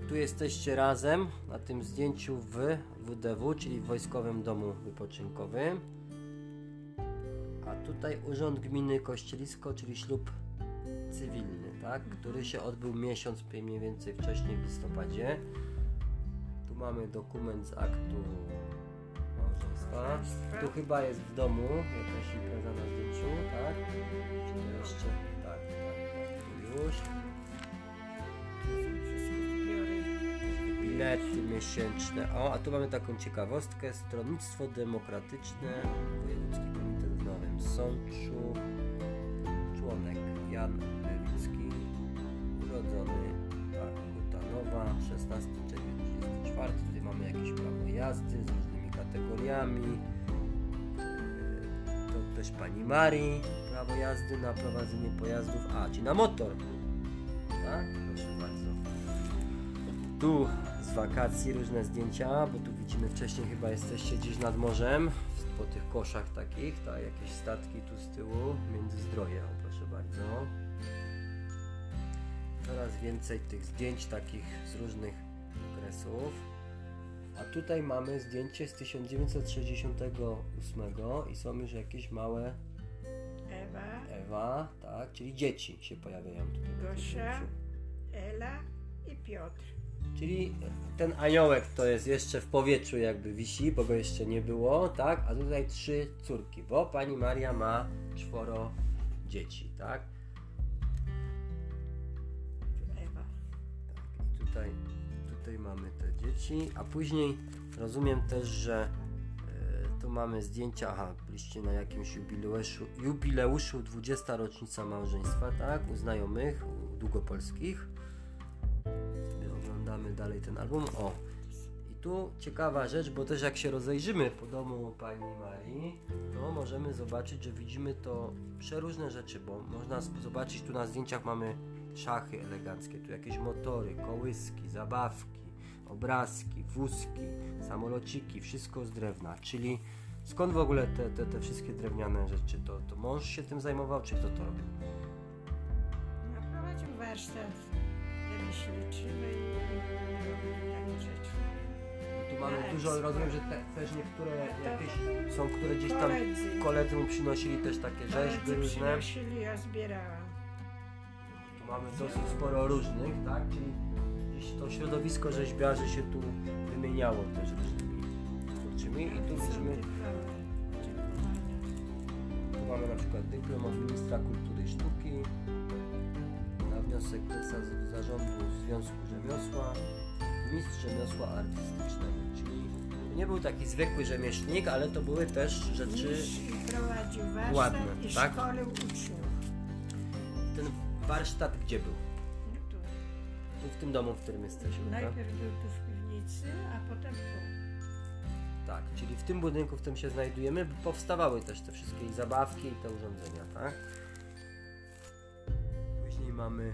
Tu jesteście razem na tym zdjęciu w WDW, czyli w Wojskowym Domu Wypoczynkowym. A tutaj Urząd Gminy Kościelisko, czyli ślub cywilny, tak? Który się odbył miesiąc mniej więcej wcześniej w listopadzie. Tu mamy dokument z aktu małżeństwa. Tu chyba jest w domu jakaś impreza na zdjęciu, tak? Czy to jeszcze? Tak, tak, tak. Już. Bilety miesięczne. O, a tu mamy taką ciekawostkę. Stronnictwo Demokratyczne, Wojewódzki Komitet w Nowym Sączu. Członek Jan Lewicki. Urodzony Hutanowa, 16 czerwca 34. Tutaj mamy jakieś prawo jazdy z różnymi kategoriami. Yy, To też pani Marii, prawo jazdy na prowadzenie pojazdów, a czy na motor. Tak? Proszę. Tu z wakacji różne zdjęcia, bo tu widzimy wcześniej chyba jesteście gdzieś nad morzem, po tych koszach takich, tak, jakieś statki tu z tyłu, Międzyzdroje, o proszę bardzo. Coraz więcej tych zdjęć takich z różnych okresów. A tutaj mamy zdjęcie z 1968 i są już jakieś małe Ewa, Ewa, tak, czyli dzieci się pojawiają tutaj. Gosia. Ela i Piotr. Czyli ten aniołek to jest jeszcze w powietrzu jakby wisi, bo go jeszcze nie było, tak? A tutaj trzy córki, bo pani Maria ma czworo dzieci, tak? Ewa. I tutaj, tutaj mamy te dzieci, a później rozumiem też, że e, tu mamy zdjęcia, aha, byliście na jakimś jubileuszu, jubileuszu 20 rocznica małżeństwa, tak? U znajomych, u długopolskich. Oglądamy dalej ten album. O! I tu ciekawa rzecz, bo też jak się rozejrzymy po domu pani Marii, to możemy zobaczyć, że widzimy to przeróżne rzeczy, bo można zobaczyć tu na zdjęciach mamy szachy eleganckie, tu jakieś motory, kołyski, zabawki, obrazki, wózki, samolociki, wszystko z drewna, czyli skąd w ogóle te, te, te wszystkie drewniane rzeczy? To, to mąż się tym zajmował, czy kto to robił? No, prowadził warsztat i tu mamy Tak, dużo, rozumiem, że te, też niektóre jakieś są, które gdzieś tam Koledzy. koledzy mu przynosili też takie rzeźby Koledzy różne. przynosili, ja zbierałam. Tu mamy dosyć sporo różnych, tak? Czyli gdzieś to środowisko rzeźbiarzy się tu wymieniało też różnymi twórczymi i tu Są widzimy, dyplomy, tu mamy na przykład dyplom od ministra kultury wniosek prezesa zarządu Związku Rzemiosła mistrz rzemiosła artystycznego, czyli nie był taki zwykły rzemieślnik, ale to były też rzeczy, prowadził warsztat ładne, i tak? szkolił uczniów. ten warsztat gdzie był? No tu. Tu w tym domu, w którym jesteśmy, tak? Najpierw był tu w piwnicy, a potem tu. Tak, czyli w tym budynku, w którym się znajdujemy, powstawały też te wszystkie i zabawki i te urządzenia, tak? Mamy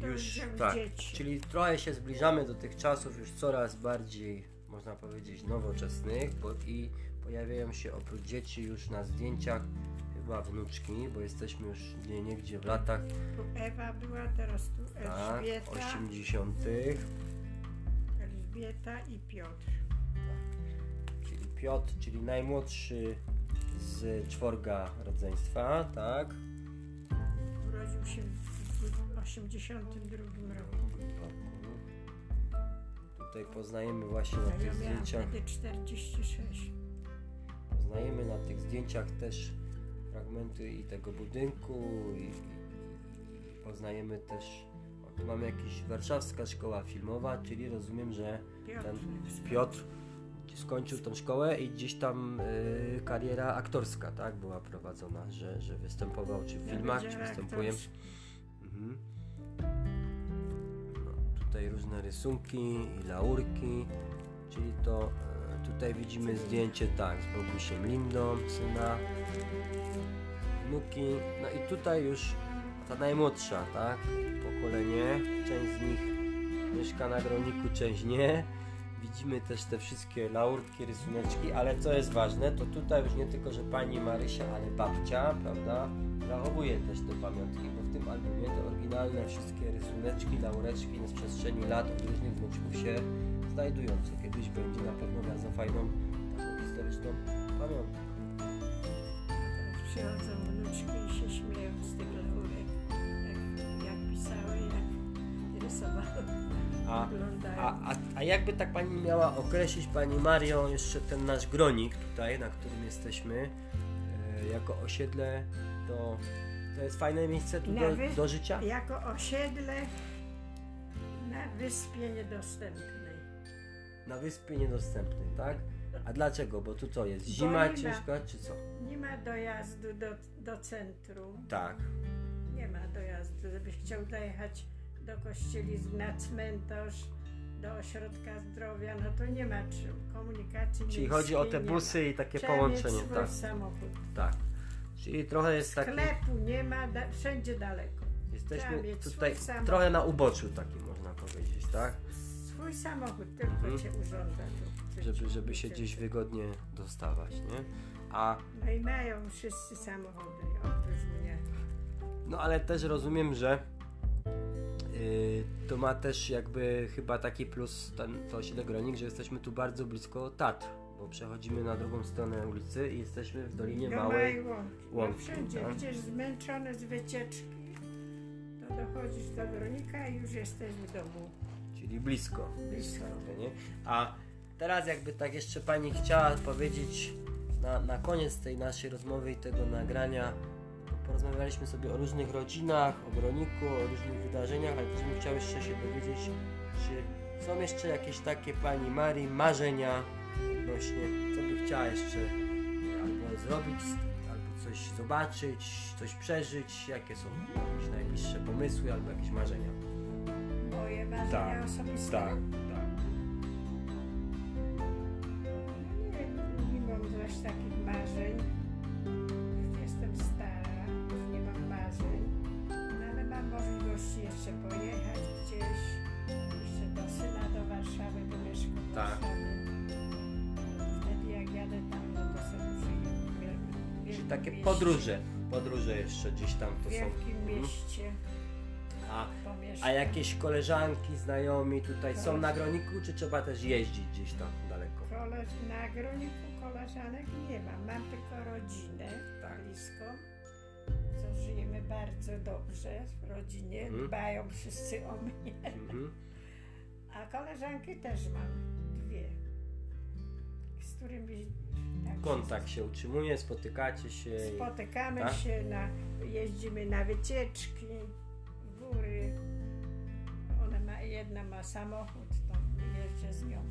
No już, tak, dzieci. czyli trochę się zbliżamy do tych czasów już coraz bardziej, można powiedzieć, nowoczesnych, bo i pojawiają się oprócz dzieci już na zdjęciach chyba wnuczki, bo jesteśmy już nie, niegdzie w latach, Tu Ewa była, teraz tu tak, Elżbieta, 80., Elżbieta i Piotr. czyli Piotr, czyli najmłodszy z czworga rodzeństwa, tak? Urodził się w 82 roku. Tutaj poznajemy właśnie na tych ja zdjęciach, wtedy 46. poznajemy na tych zdjęciach też fragmenty i tego budynku i, i, i poznajemy też, o, tu mamy jakiś warszawska szkoła filmowa, czyli rozumiem, że Piotr. ten Piotr skończył tą szkołę i gdzieś tam y, kariera aktorska, tak, była prowadzona, że, że występował czy w filmach, czy wydziale występuje. Mhm. Tutaj różne rysunki i laurki, czyli to e, tutaj widzimy zdjęcie tak z Bogusiem Lindą, syna, wnuki, no i tutaj już ta najmłodsza, tak, pokolenie, część z nich mieszka na Groniku, część nie. Widzimy też te wszystkie laurki, rysuneczki, ale co jest ważne, to tutaj już nie tylko, że pani Marysia, ale babcia, prawda, zachowuje też te pamiątki, tym albumie te oryginalne wszystkie rysuneczki, laureczki z przestrzeni lat od różnych wnuczków się znajdują, co kiedyś będzie na pewno bardzo fajną, taką historyczną pamiątką. Teraz przychodzą wnuczki i się śmieją z tych laurek. Jak, jak pisały, jak rysowały. A, Wyglądają. a, a, a jakby tak pani miała określić, pani Mario, jeszcze ten nasz gronik tutaj, na którym jesteśmy, e, jako osiedle, to, to jest fajne miejsce tu do, Nawet do życia? Jako osiedle na wyspie niedostępnej. Na wyspie niedostępnej, tak? A dlaczego? Bo tu co jest? Zima ciężka, czy co? Nie ma dojazdu do, do centrum. Tak. Nie ma dojazdu. Żebyś chciał dojechać do kościelic, na cmentarz, do ośrodka zdrowia, no to nie ma czym. Komunikacji Czyli chodzi o te busy i takie Trzeba połączenie, mieć swój tak. samochód. Tak. Czyli trochę jest taki. Sklepu nie ma, da, wszędzie daleko. Jesteśmy tutaj trochę na uboczu takim można powiedzieć, tak? Swój samochód tylko Mhm. cię urządza tu. Żeby, żeby się gdzieś wygodnie dostawać, nie? A No i mają wszyscy samochody, oprócz mnie. No ale też rozumiem, że yy, to ma też jakby chyba taki plus ten, to osiedle Gronik, że jesteśmy tu bardzo blisko Tatr, bo przechodzimy na drugą stronę ulicy i jesteśmy w Dolinie do Małej. łąki. No wszędzie, tak? gdzieś zmęczony z wycieczki, to dochodzisz do Weronika i już jesteś w domu. Czyli blisko. Blisko. Nie? A teraz jakby tak jeszcze Pani chciała powiedzieć na, na koniec tej naszej rozmowy i tego nagrania, porozmawialiśmy sobie o różnych rodzinach, o Groniku, o różnych wydarzeniach, ale też bym chciał jeszcze się dowiedzieć, czy są jeszcze jakieś takie Pani Marii marzenia odnośnie, co by chciała jeszcze albo zrobić, albo coś zobaczyć, coś przeżyć, jakie są jakieś najbliższe pomysły albo jakieś marzenia. Moje marzenia Tak, osobiste. tak. No nie, nie mam zaś takich marzeń. Już jestem stara, już nie mam marzeń. No ale mam możliwości jeszcze pojechać gdzieś. Jeszcze do syna do Warszawy, bo mieszka Czyli takie mieście. podróże, podróże jeszcze gdzieś tam W to są. wielkim Mhm. mieście A, a jakieś koleżanki, znajomi tutaj są na Groniku, czy trzeba też jeździć gdzieś tam daleko? Kole... Na Groniku koleżanek nie mam. Mam tylko rodzinę bliską, co żyjemy bardzo dobrze w rodzinie. Mhm. Dbają wszyscy o mnie. Mhm. A koleżanki też mam dwie, z którymi tak Kontakt się utrzymuje, spotykacie się. spotykamy tak? się, na, jeździmy na wycieczki, góry. Ona ma, jedna ma samochód, to jeżdżę z nią.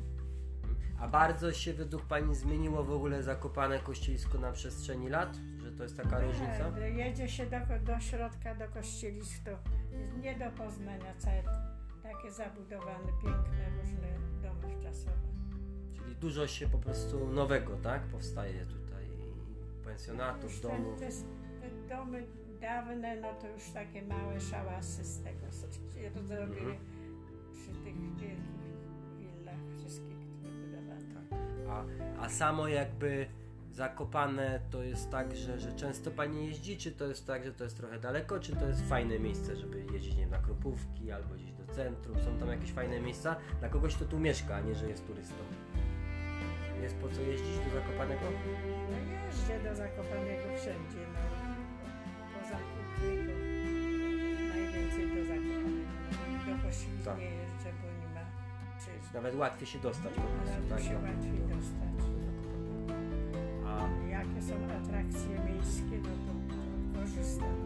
A bardzo się według Pani zmieniło w ogóle Zakopane Kościelisko na przestrzeni lat? Że to jest taka różnica? Tak, jedzie się do, do środka, do kościelisk, to nie do poznania całe takie zabudowane, piękne, różne domy wczasowe. Dużo się po prostu nowego, tak? Powstaje tutaj. Pensjonatów, domów. Te, te, domy dawne, no to już takie małe szałasy z tego, zrobiły Mhm. przy tych wielkich willach wszystkich, które budowano. A, a samo jakby Zakopane to jest tak, że, że często Pani jeździ, czy to jest tak, że to jest trochę daleko, czy to jest fajne miejsce, żeby jeździć nie wiem, na Kropówki albo gdzieś do centrum? Są tam jakieś fajne miejsca dla kogoś, kto tu mieszka, a nie, że jest turystą. Jest po co jeździć do Zakopanego? No jeżdżę do Zakopanego wszędzie, no. Poza Kutnie, to najwięcej do Zakopanego. Do Kościelic Tak. jeżdżę, bo nie ma czy Nawet łatwiej się dostać po prostu, tak? się łatwiej do- dostać. A Jakie są atrakcje miejskie, no to korzystam.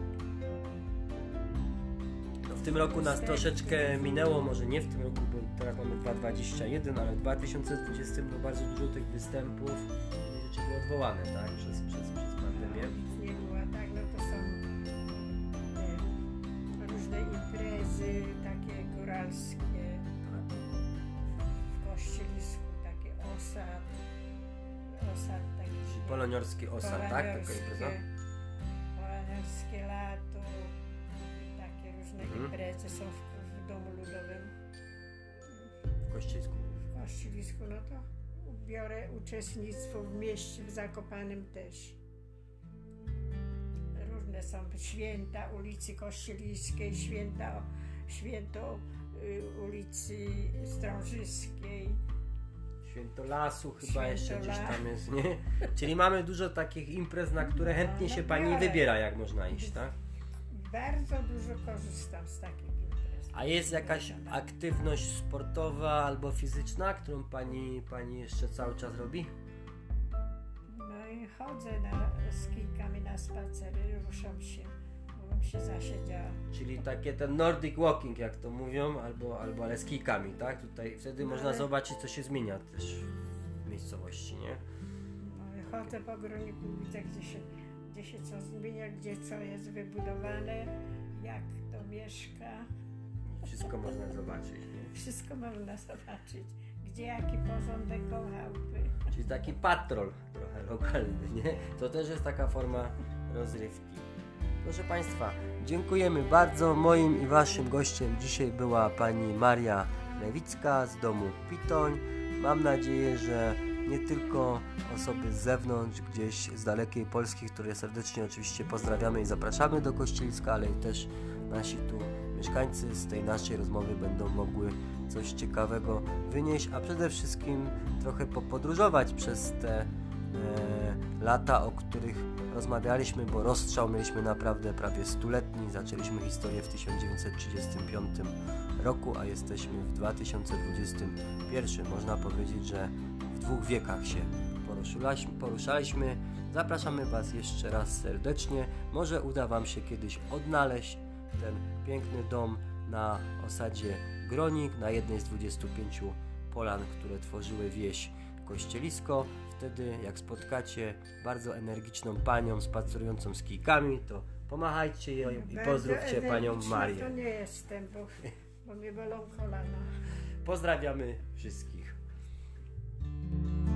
No w tym roku nas troszeczkę minęło, może nie w tym roku, bo teraz mamy 2021, ale w 2020 no bardzo dużo tych występów i rzeczy było odwołane, tak? Przez, przez, przez pandemię. Nic nie było, tak, no to są te różne imprezy takie góralskie w kościelisku, takie osad, osad taki poloniorski osad, tak? Taka impreza? Poloniorskie lato, różne Mhm. imprezy są w, w domu ludowym. W Kościelsku. w Kościelisku, no to biorę uczestnictwo w mieście, w Zakopanem też. Różne są święta ulicy Kościeliskiej, święta, święto y, ulicy Strążyskiej. Święto lasu chyba Święto jeszcze gdzieś tam jest, nie? Czyli mamy dużo takich imprez, na które chętnie No, się no pani wybiera, jak można iść, tak? Bardzo dużo korzystam z takich imprez. A jest jakaś aktywność sportowa albo fizyczna, którą pani, pani jeszcze cały czas robi? No i chodzę na, z kijkami na spacery, ruszam się, bo bym się zasiedziała. Czyli takie ten Nordic Walking, jak to mówią, albo, albo ale z kijkami, tak? Tutaj wtedy No można ale- zobaczyć, co się zmienia też w miejscowości, nie? No i chodzę po groniku, widzę gdzie się, gdzie się co zmienia, gdzie co jest wybudowane, jak to mieszka. Wszystko można zobaczyć, nie? Wszystko można zobaczyć. Gdzie jaki porządek koło chałupy. Czyli taki patrol trochę lokalny, nie? To też jest taka forma rozrywki. Proszę Państwa, dziękujemy bardzo. Moim i Waszym gościem dzisiaj była Pani Maria Lewicka z domu Pitoń. Mam nadzieję, że nie tylko osoby z zewnątrz, gdzieś z dalekiej Polski, które serdecznie oczywiście pozdrawiamy i zapraszamy do Kościeliska, ale i też nasi tu mieszkańcy z tej naszej rozmowy będą mogły coś ciekawego wynieść, a przede wszystkim trochę popodróżować przez te e, lata, o których rozmawialiśmy, bo rozstrzał mieliśmy naprawdę prawie stuletni. Zaczęliśmy historię w 1935 roku, a jesteśmy w 2021. Można powiedzieć, że dwóch wiekach się poruszaliśmy. poruszaliśmy. Zapraszamy Was jeszcze raz serdecznie. Może uda Wam się kiedyś odnaleźć ten piękny dom na osadzie Gronik, na jednej z 25 polan, które tworzyły wieś Kościelisko. Wtedy, jak spotkacie bardzo energiczną panią spacerującą z kijkami, to pomachajcie jej i pozdrówcie panią Marię. To nie jestem, bo, bo mnie bolą kolana. Pozdrawiamy wszystkich. Thank you.